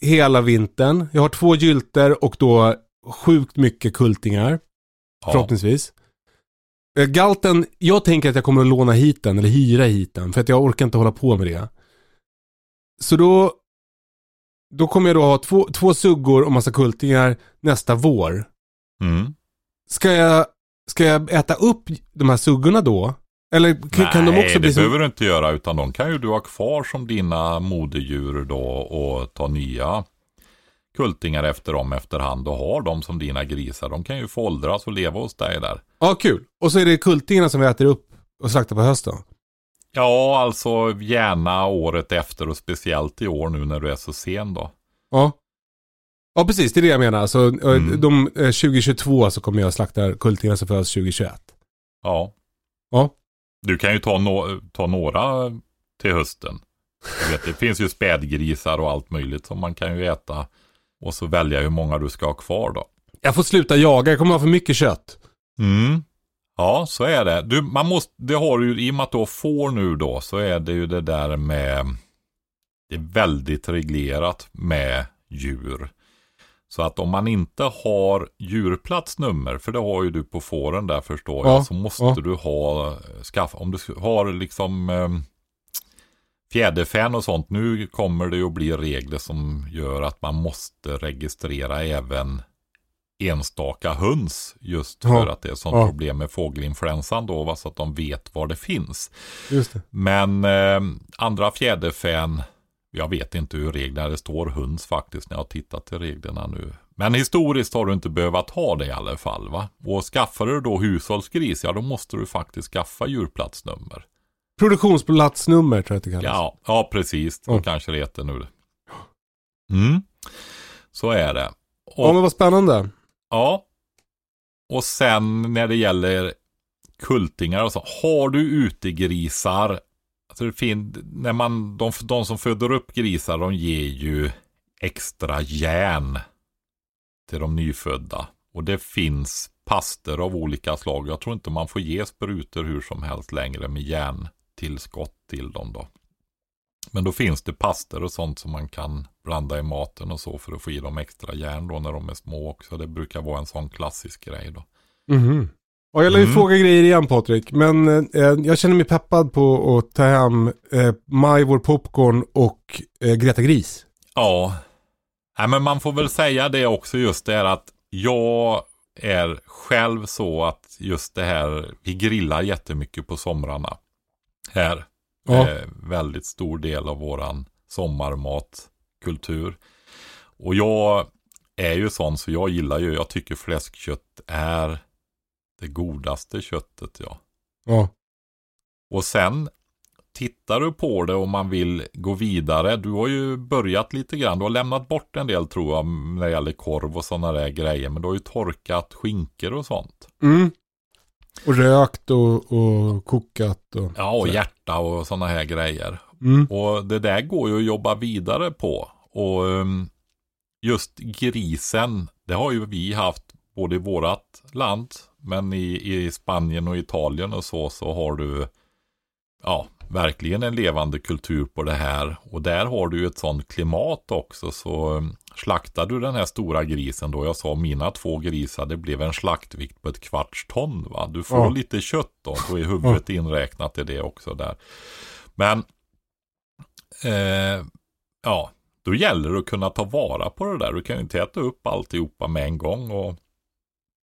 hela vintern. Jag har två gylter och då sjukt mycket kultingar, Ja. förhoppningsvis. Eh, Galten, jag tänker att jag kommer att låna hit den, eller hyra hit den, för att jag orkar inte hålla på med det. Så då, då kommer jag då ha två, två suggor och massa kultingar nästa vår. Mm. Ska jag, ska jag äta upp de här suggorna då? Eller kan, kan de också det bli som... behöver du inte göra utan de kan ju du ha kvar som dina moderdjur då och ta nya kultingar efter dem efterhand och ha dem som dina grisar. De kan ju få åldras och leva hos dig där. Ja, kul. Och så är det kultingarna som vi äter upp och slaktar på hösten. Ja, alltså gärna året efter och speciellt i år nu när du är så sen då. Ja. Ja, precis. Det är det jag menar. Så, eh, Mm. de, eh, 2022 så kommer jag slakta kultingar som föds 2021. Ja. Ja. Du kan ju ta, no ta några till hösten. Vet, det finns ju spädgrisar och allt möjligt som man kan ju äta. Och så välja hur många du ska ha kvar då. Jag får sluta jaga. Jag kommer ha för mycket kött. Mm. Ja, så är det. Du, man måste, det har du ju, i och med att du har får nu då, så är det ju det där med, det är väldigt reglerat med djur. Så att om man inte har djurplatsnummer, för det har ju du på fåren där förstår Ja, jag, så måste ja. du ha, skaffa, om du har liksom eh, fjäderfän och sånt, nu kommer det ju att bli regler som gör att man måste registrera även enstaka höns just för Ja, att det är sånt ja. problem med fågelinfluensan då, va, så att de vet var det finns. Det. Men eh, andra fjäderfän, jag vet inte hur reglerna, det står höns faktiskt när jag har tittat till reglerna nu. Men historiskt har du inte behövt ha det i alla fall va. Och skaffar du då hushållsgris, ja då måste du faktiskt skaffa djurplatsnummer. Produktionsplatsnummer tror jag att det kallas. Ja, ja precis. Då Ja. kanske det heter nu. Mm. Så är det. Och, Ja, men vad spännande. Ja. Och sen när det gäller kultingar och så. Har du utegrisar. Alltså det fin- när man, de, de som föder upp grisar de ger ju extra järn till de nyfödda. Och det finns paster av olika slag. Jag tror inte man får ge sprutor hur som helst längre med järntillskott till dem då. Men då finns det paster och sånt som man kan blanda i maten och så för att få i dem extra järn då när de är små också. Det brukar vara en sån klassisk grej då. Mhm. Ja, jag lär ju Mm. fråga grejer igen Patrik. Men eh, jag känner mig peppad på att ta hem eh, Maj, vår popcorn och eh, Greta Gris. Ja, Nej, men man får väl säga det också just det här att jag är själv så att just det här, vi grillar jättemycket på somrarna. Här. Ja. Eh, väldigt stor del av våran sommarmatkultur. Och jag är ju sån så jag gillar ju, jag tycker fläskkött är det godaste köttet ja. Ja. Och sen tittar du på det och man vill gå vidare. Du har ju börjat lite grann. Du har lämnat bort en del tror jag när det gäller korv och sådana där grejer. Men du har ju torkat skinkor och sånt. Mm. Och rökt och, och kokat. Och, Ja, och hjärta och sådana här grejer. Mm. Och det där går ju att jobba vidare på. Och um, just grisen, det har ju vi haft både i vårat land, men i, i Spanien och Italien och så, så har du ja, verkligen en levande kultur på det här. Och där har du ju ett sånt klimat också. Så um, slaktar du den här stora grisen då, jag sa mina två grisar, det blev en slaktvikt på ett kvarts ton. Va? Du får Ja. lite kött då, då är huvudet inräknat i det också där. Men eh, ja, då gäller det att kunna ta vara på det där. Du kan ju inte äta upp alltihopa med en gång. Och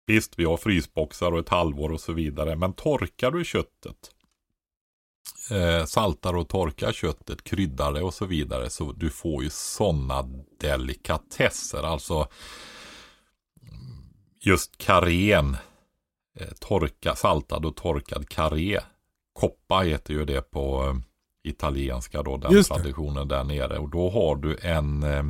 Visst, vi har frysboxar och ett halvår och så vidare. Men torkar du köttet, eh, saltar och torkar köttet, kryddar det och så vidare. Så du får ju sådana delikatesser. Alltså just karén. Eh, torka, saltad och torkad karé. Koppa heter ju det på eh, italienska då, den traditionen där nere. Och då har du en... Eh,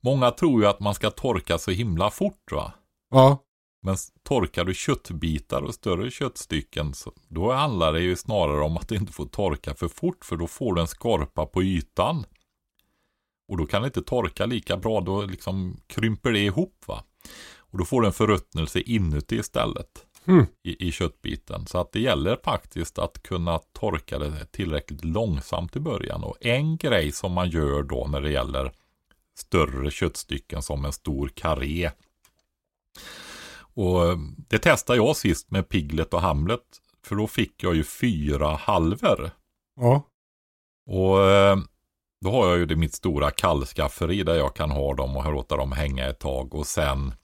många tror ju att man ska torka så himla fort va. Ja. Men torkar du köttbitar och större köttstycken så då handlar det ju snarare om att det inte får torka för fort för då får du en skorpa på ytan. Och då kan det inte torka lika bra, då liksom krymper det ihop va. Och då får du en förruttnelse inuti istället Mm. i, i köttbiten. Så att det gäller faktiskt att kunna torka det tillräckligt långsamt i början. Och en grej som man gör då när det gäller större köttstycken som en stor karré. Och det testade jag sist med Piglet och Hamlet. För då fick jag ju fyra halver. Ja. Och eh, då har jag ju det mitt stora kallskafferi där jag kan ha dem och låta dem hänga ett tag. Och sen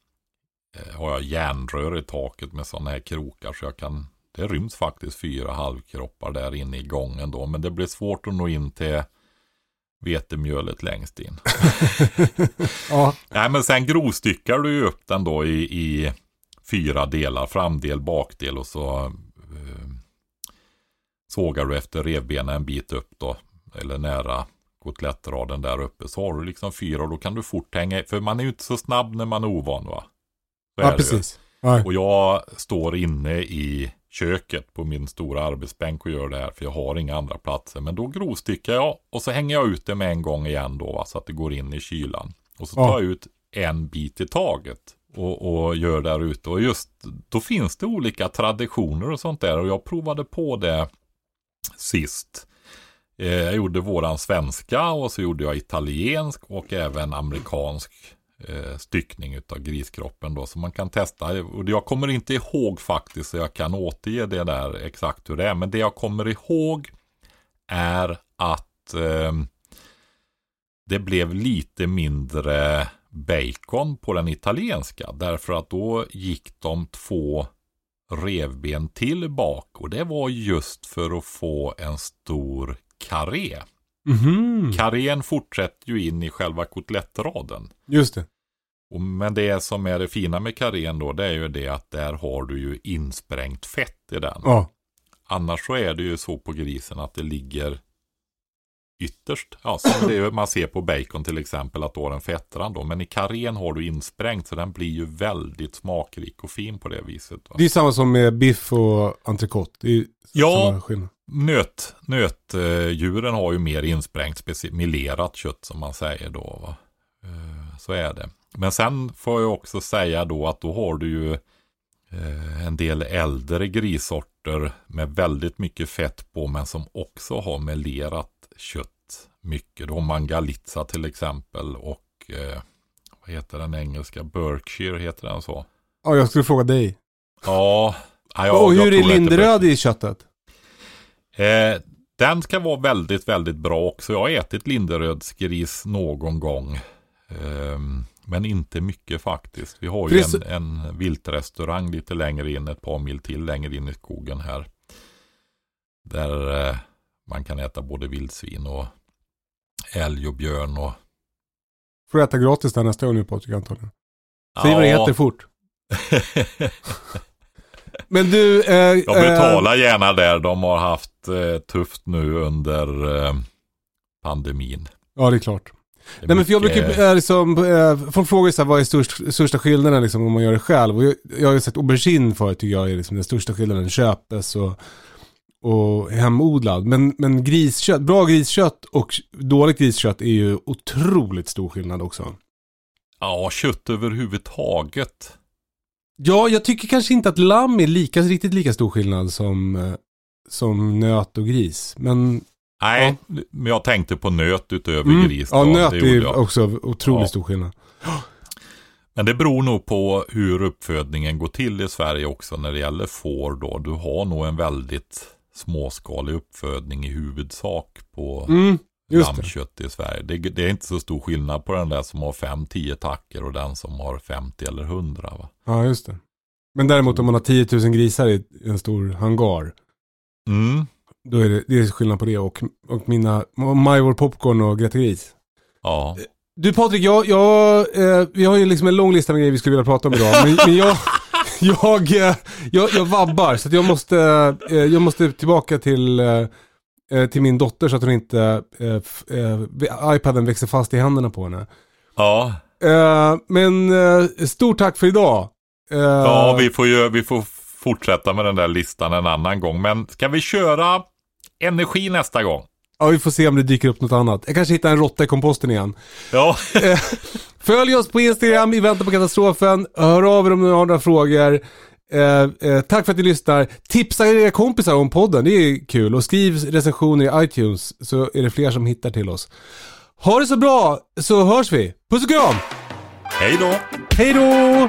eh, har jag järnrör i taket med sådana här krokar så jag kan det ryms faktiskt fyra halvkroppar där inne i gången då. Men det blir svårt att nå in till vetemjölet längst in. Ja. Nej men sen grovstyckar du ju upp den då i, i fyra delar. Framdel, bakdel och så eh, sågar du efter revbenen en bit upp då. Eller nära kotlettraden där uppe. Så har du liksom fyra och då kan du fort hänga För man är ju inte så snabb när man är ovan va. Så ja, precis. Ja. Och jag står inne i köket på min stora arbetsbänk och gör det här för jag har inga andra platser. Men då grovstyckar jag och så hänger jag ut det med en gång igen då va, så att det går in i kylan. Och så tar Ja. jag ut en bit i taget och, och gör där ute. Och just då finns det olika traditioner och sånt där och jag provade på det sist. Eh, Jag gjorde våran svenska och så gjorde jag italiensk och även amerikansk eh, styckning utav griskroppen då. Så man kan testa. Och jag kommer inte ihåg faktiskt så jag kan återge det där exakt hur det är. Men det jag kommer ihåg är att eh, det blev lite mindre bacon på den italienska. Därför att då gick de två revben till bak. Och det var just för att få en stor karré. Mhm. Karrén fortsätter ju in i själva kotlettraden. Just det. Och, men det som är det fina med karrén då, det är ju det att där har du ju insprängt fett i den. Ja. Annars så är det ju så på grisen att det ligger ytterst. Ja, som det man ser på bacon till exempel, att du har en fettrand då. Men i karrén har du insprängt, så den blir ju väldigt smakrik och fin på det viset. Va? Det är samma som med biff och entrecote. Ja. Nöt, nötdjuren har ju mer insprängt, melerat kött som man säger då. Va? Eh, Så är det. Men sen får jag också säga då att då har du ju eh, en del äldre grissorter med väldigt mycket fett på men som också har melerat kött mycket. Då har man Galitza till exempel och eh, vad heter den engelska? Berkshire heter den så? Ja, jag skulle fråga dig. Ja. ja, jag- och hur är linderöd i köttet? Eh, den ska vara väldigt, väldigt bra också. Jag har ätit linderödsgris någon gång. Ehm, men inte mycket faktiskt. Vi har ju en, en viltrestaurang lite längre in, ett par mil till längre in i skogen här. Där eh, man kan äta både vildsvin och älg och björn och... Får du äta gratis där nästa gång nu Patrik antagligen. Säg vad det heter fort. Men du... Eh, Jag betalar gärna där. De har haft eh, tufft nu under eh, pandemin. Ja, det är klart. Det är Nej men för jag brukar, liksom, äh, folk frågar så här, vad är störst, största skillnaden liksom, om man gör det själv? Och jag, jag har ju sett aubergine förut tycker jag är liksom den största skillnaden, köpes och, och hemodlad. Men, men griskött, bra griskött och dåligt griskött är ju otroligt stor skillnad också. Ja, kött överhuvudtaget. Ja, jag tycker kanske inte att lamm är lika, riktigt lika stor skillnad som, eh, som nöt och gris. Men Nej, men jag tänkte på nöt utöver mm, gris. ja, då, nöt det är också otroligt Ja. stor skillnad. Men det beror nog på hur uppfödningen går till i Sverige också när det gäller får då. Du har nog en väldigt småskalig uppfödning i huvudsak på Mm, lammkött i Sverige. Det, det är inte så stor skillnad på den där som har 5-10 tacker och den som har 50 eller 100. Va? Ja, just det. Men däremot om man har 10 000 grisar i en stor hangar. Mm. Då är det, det är skillnad på det och, och mina Majvor Popcorn och Greta Gris. Ja. Du Patrik, jag, jag, eh, vi har ju liksom en lång lista med grejer vi skulle vilja prata om idag. Men, men jag, jag, eh, jag, jag vabbar så jag måste, eh, jag måste tillbaka till, eh, till min dotter så att hon inte, iPaden växer fast i händerna på henne. Ja, men stort tack för idag. Ja vi, får ju, vi får fortsätta med den där listan en annan gång. Men ska vi köra energi nästa gång? Ja, vi får se om det dyker upp något annat. Jag kanske hittar en råtta i komposten igen. Ja, Följ oss på Instagram i väntan på katastrofen. Hör av er om ni har några frågor. Eh, eh, tack för att ni lyssnar. Tipsa era kompisar om podden, det är kul. Och skriv recensioner i iTunes så är det fler som hittar till oss. Ha det så bra så hörs vi. Puss och kram! hej då! Hej då!